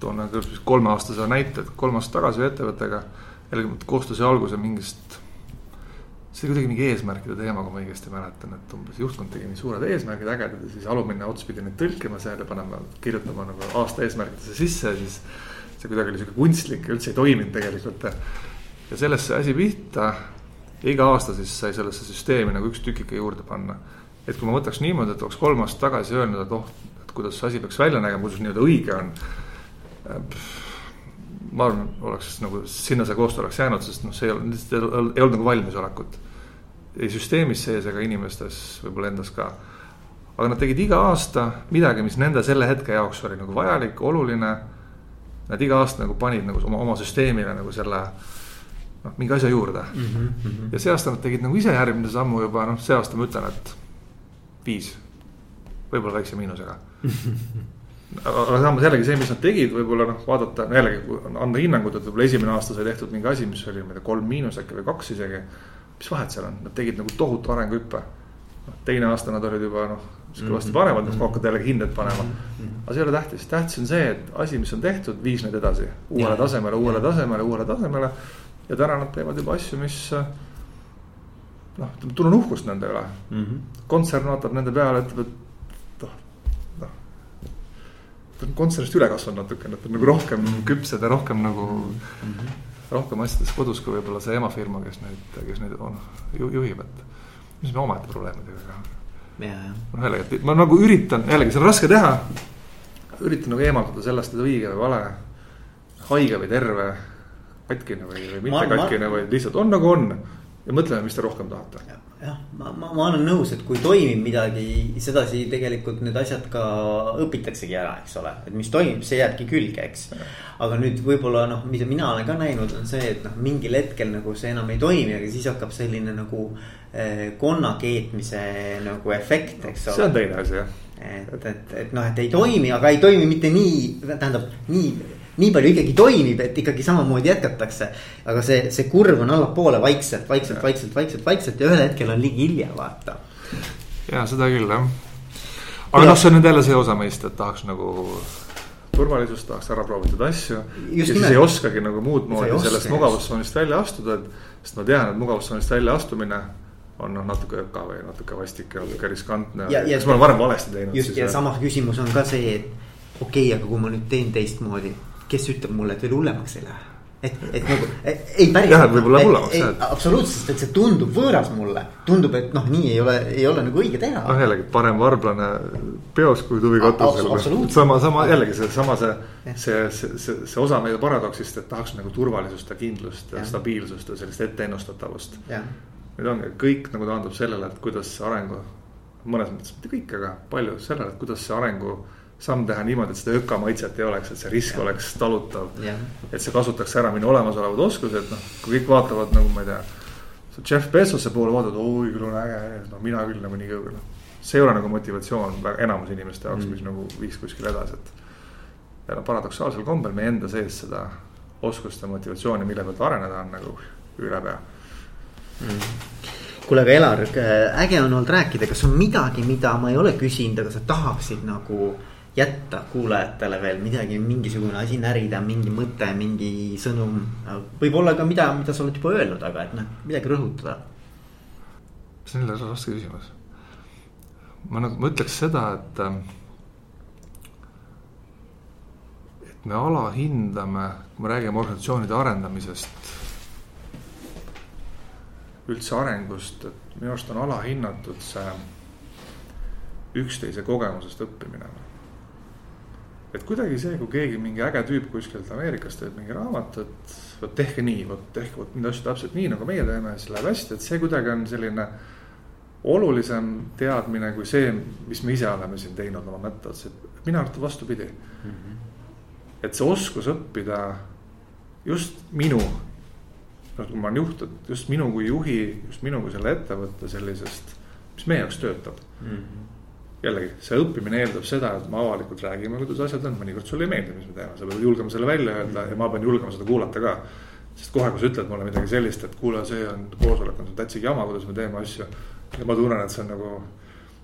toon nagu kolmeaastase näite, et kolm aastat tagasi ühe ettevõttega. jällegi koostöö sai alguse mingist, see oli kuidagi mingi eesmärkide teema, kui ma õigesti mäletan, et umbes juhtkond tegi nii suured eesmärgid, ägedad ja siis alumine ots pidi neid tõlkima seal ja panema, kirjutama nagu aasta eesmärkidesse sisse ja siis. see kuidagi oli sihuke kunstlik ja üldse ei toiminud tegelikult. ja sellest sai asi pihta ja iga aasta siis sai sellesse süsteemi nagu üks tükike juurde panna. et kui ma võtaks niimoodi, et oleks kolm aastat tagasi öelnud, et oh, et kuidas see asi peaks välja nägema, kuidas nii-öelda õige on ma arvan, oleks nagu sinna see koostöö oleks jäänud, sest noh, see ei olnud, ei olnud nagu valmisolekut. ei süsteemis sees ega inimestes, võib-olla endas ka. aga nad tegid iga aasta midagi, mis nende selle hetke jaoks oli nagu vajalik, oluline. Nad iga aasta nagu panid nagu oma, oma süsteemile nagu selle noh, mingi asja juurde mm. -hmm. ja see aasta nad tegid nagu ise järgmine sammu juba noh, see aasta ma ütlen, et viis, võib-olla väikse miinusega aga samas jällegi see, mis nad tegid, võib-olla noh, vaadata jällegi anda hinnangut, et võib-olla esimene aasta sai tehtud mingi asi, mis oli, ma ei tea, kolm miinus äkki või kaks isegi. mis vahet seal on, nad tegid nagu tohutu arenguhüppe. noh, teine aasta nad olid juba noh, kõvasti mhm. paremad, noh hakkad jällegi hindeid panema. Mhm. aga see ei ole tähtis, tähtis on see, et asi, mis on tehtud, viis neid edasi uuele tasemele, uuele tasemele, uuele tasemele. ja täna nad teevad juba asju, mis noh, tunnen uhkust nende üle mm. -hmm. kontsern vaatab nende peale, ütleb, et ta on kontsernist üle kasvanud natukene, et on nagu rohkem küpsed ja rohkem nagu mm. -hmm. rohkem asjades kodus kui võib-olla see emafirma, kes neid, kes neid on, ju, juhib, et. mis me omaette probleemidega noh jällegi, et ma nagu üritan, jällegi see on raske teha. üritan nagu eemaldada sellest, et õige või vale, haige või terve, katkine või, või mitte ma, katkine, vaid lihtsalt on nagu on. Ja mõtleme, mis te rohkem tahate jah, ma, ma, ma olen nõus, et kui toimib midagi, sedasi tegelikult need asjad ka õpitaksegi ära, eks ole, et mis toimib, see jääbki külge, eks. aga nüüd võib-olla noh, mida mina olen ka näinud, on see, et noh, mingil hetkel nagu see enam ei toimi, aga siis hakkab selline nagu eh, konna keetmise nagu efekt, eks ole. see on teine asi jah. et, et, et noh, et ei toimi, aga ei toimi mitte nii, tähendab nii nii palju ikkagi toimib, et ikkagi samamoodi jätkatakse. aga see, see kurv on allapoole vaikselt, vaikselt, vaikselt, vaikselt, vaikselt ja ühel hetkel on ligi hilja, vaata. ja seda küll jah. aga noh, see on nüüd jälle see osa meist, et tahaks nagu turvalisust, tahaks ära proovitud asju. ja siis ei oskagi nagu muud moodi sellest mugavustsoonist välja astuda, et. sest ma tean, et mugavustsoonist välja astumine on noh, natuke öka või natuke vastik ja natuke riskantne. kas ma olen varem valesti teinud. just ja samas küsimus on ka see, et okei okay,, aga kui ma nüüd teen teistmoodi kes ütleb mulle, et veel hullemaks ei lähe et, et nagu ei päris. et võib-olla hullemaks jah. absoluutselt, sest et see tundub võõras mulle, tundub, et noh, nii ei ole, ei ole nagu õige teha. noh, jällegi parem varblane peos kui tuvi katusel. sama, sama jällegi seesama see, see, see, see, see, see osa meie paradoksist, et tahaks nagu turvalisust ja kindlust ja, ja. stabiilsust ja sellist etteennustatavust. nüüd ongi, kõik nagu taandub sellele, et kuidas see arengu, mõnes mõttes mitte kõik, aga palju sellele, et kuidas see arengu samm teha niimoodi, et seda öka maitset ei oleks, et see risk ja. oleks talutav. et see kasutaks ära minu olemasolevad oskused, noh, kui kõik vaatavad nagu ma ei tea. Jeff Bezose poole vaatavad, oi küll on äge, no mina küll nagu nii kõrgel. see ei ole nagu motivatsioon enamus inimeste jaoks mm., mis nagu viiks kuskile edasi, et. ja no paradoksaalsel kombel meie enda sees seda oskust ja motivatsiooni, mille pealt areneda on nagu üle pea kuule, aga Elar, äge on olnud rääkida, kas on midagi, mida ma ei ole küsinud, aga sa tahaksid nagu jätta kuulajatele veel midagi, mingisugune asi närida, mingi mõte, mingi sõnum. võib-olla ka mida, mida sa oled juba öelnud, aga et noh, midagi rõhutada. see on jälle raske küsimus. ma nagu, ma ütleks seda, et. et me alahindame, kui me räägime organisatsioonide arendamisest üldse arengust, et minu arust on alahinnatud see üksteise kogemusest õppimine. Et kuidagi see, kui keegi mingi äge tüüp kuskilt Ameerikast teeb mingi raamatut, vot tehke nii, vot tehke vot neid asju täpselt nii, nagu meie teeme, siis läheb hästi, et see kuidagi on selline olulisem teadmine kui see, mis me ise oleme siin teinud oma mõtte otsas, et minu arvates vastupidi mm. -hmm. et see oskus õppida just minu noh, kui ma olen juht, et just minu kui juhi, just minu kui selle ettevõtte sellisest, mis meie jaoks töötab mm. -hmm. Jällegi, see õppimine eeldab seda, et me avalikult räägime, kuidas asjad on, mõnikord sulle ei meeldi, mis me teeme, sa pead julgema selle välja öelda ja ma pean julgema seda kuulata ka. sest kohe, kui sa ütled mulle midagi sellist, et kuule, see on koosolek on täitsa jama, kuidas me teeme asju. ja ma tunnen, et see on nagu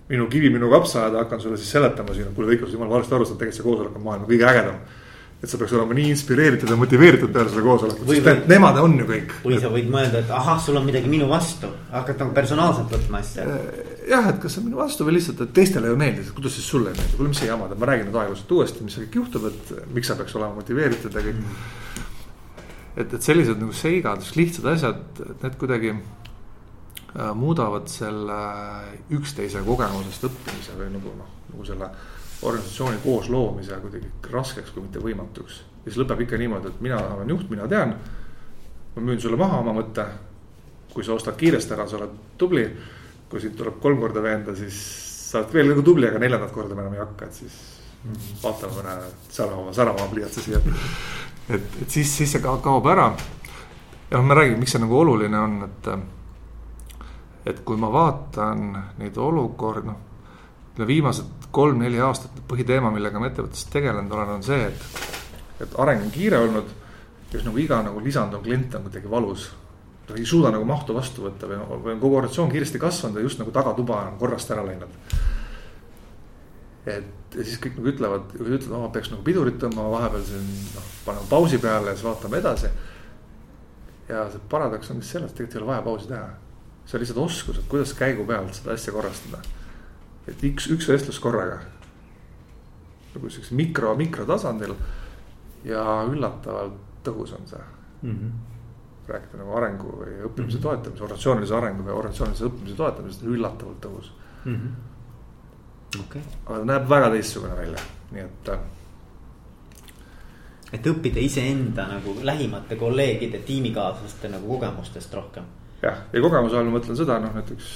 minu kivi, minu kapsaaeda, hakkan sulle siis seletama siin, et kuule, kõik on jumala valesti aru saanud, tegelikult see koosolek on maailma kõige ägedam et sa peaks olema nii inspireeritud ja motiveeritud peale selle koosoleku, sest et nemad on ju kõik. või sa võid mõelda, et ahah, sul on midagi minu vastu, hakkad nagu personaalselt võtma asja. Jah, et kas see on minu vastu või lihtsalt, et teistele ei meeldi, kuidas siis sulle ei meeldi, kuule, mis see jama, ma räägin nüüd aeglaselt uuesti, mis kõik juhtub, et miks sa peaks olema motiveeritud ja kõik mm.. et, et sellised nagu seigad, lihtsad asjad, need kuidagi äh, muudavad selle üksteise kogemusest õppimise või nagu noh, nagu selle organisatsiooni koosloomise kuidagi raskeks, kui mitte võimatuks. ja siis lõpeb ikka niimoodi, et mina olen juht, mina tean. ma müün sulle maha oma mõtte. kui sa ostad kiiresti ära, sa oled tubli. Kui sind tuleb kolm korda veenda, siis sa oled veel nagu tubli, aga neljandat korda me enam ei hakka, et siis vaatame mõne särava, särava pliiatsi siia. et, et siis, siis see kaob ära. ja noh, ma räägin, miks see nagu oluline on, et. et kui ma vaatan neid olukordi, noh viimased kolm-neli aastat põhiteema, millega ma ettevõttes tegelenud olen, on see, et, et areng on kiire olnud. ja siis nagu iga nagu lisanduv klient on kuidagi valus. Ta ei suuda nagu mahtu vastu võtta või, või on kogu organisatsioon kiiresti kasvanud ja just nagu tagatuba on korrast ära läinud. et ja siis kõik nagu ütlevad, ütlevad, oh peaks nagu pidurit tõmbama vahepeal siin noh, paneme pausi peale ja siis vaatame edasi. ja see paradoks on siis selles, et tegelikult ei ole vaja pausi teha. see on lihtsalt oskus, et kuidas käigu pealt seda asja korrastada et üks, üks vestlus korraga. nagu siukse mikro, mikrotasandil ja üllatavalt tõhus on see mm. -hmm. Rääkida nagu arengu või õppimise mm -hmm. toetamise, organisatsioonilise arengu või organisatsioonilise õppimise toetamisest, üllatavalt tõhus mm. -hmm. Okay. aga näeb väga teistsugune välja, nii et äh, et õppida iseenda nagu lähimate kolleegide, tiimikaaslaste nagu kogemustest rohkem jah, ja kogemuse all ma mõtlen seda, noh näiteks.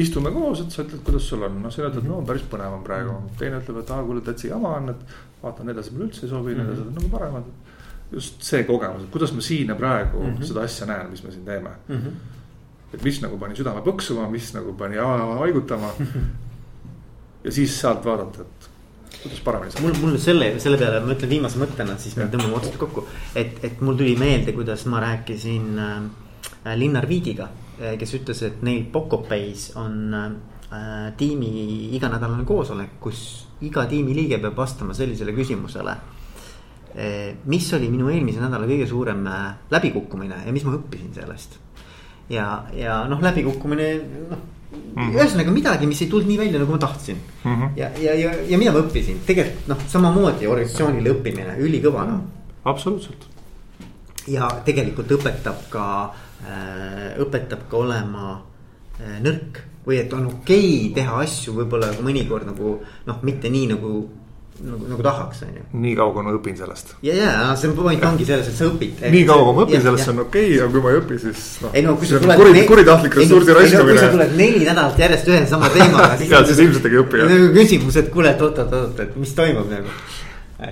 istume koos, et sa ütled, kuidas sul on, noh sina ütled no päris põnev on praegu. -hmm. teine ütleb, et aa kuule, täitsa jama on, et vaatan edasi mulle üldse ei sobi mm, -hmm. need asjad on nagu paremad. Just see kogemus, et kuidas ma siin ja praegu mm -hmm. seda asja näen, mis me siin teeme mm. -hmm. et mis nagu pani südame põksuma, mis nagu pani haigutama ja siis sealt vaadata, et kuidas paremini saab. mul, mul selle, selle peale ma ütlen viimase mõttena, siis me tõmbame otsad kokku, et, et mul tuli meelde, kuidas ma rääkisin äh, Linnar Viigiga, äh, kes ütles, et neil Pocopays on äh, tiimi iganädalane koosolek, kus iga tiimiliige peab vastama sellisele küsimusele. Mis oli minu eelmise nädala kõige suurem läbikukkumine ja mis ma õppisin sellest? ja, ja noh, läbikukkumine noh Mm -hmm. ühesõnaga midagi, mis ei tulnud nii välja, nagu ma tahtsin mm. -hmm. ja, ja, ja, ja mida ma õppisin, tegelikult noh, samamoodi organisatsioonile õppimine, ülikõva noh. absoluutselt. ja tegelikult õpetab ka äh, Äh, õpetab ka olema äh, nõrk või et on okei okay teha asju võib-olla mõnikord nagu noh, mitte nii nagu nagu, nagu tahaks, on ju. nii kaua, kui ma õpin sellest. ja, ja see point ongi selles, et sa õpid. nii kaua, kui ma õpin sellest, see on okei okay,, aga kui ma ei õpi, siis noh. ei no kui sa tuled. kuri, kuritahtlik ressursi raiskamine. kui sa tuled neli nädalat järjest ühe sama teemaga siis ja siis ilmselt ei õpi jah. nagu küsimus, et kuule, et oot-oot-oot, et mis toimub nagu.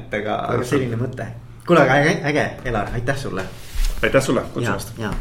et aga, aga selline mõte. kuule, aga äge, äge, Elar, aitäh sulle. aitäh sulle kutsumast. ja,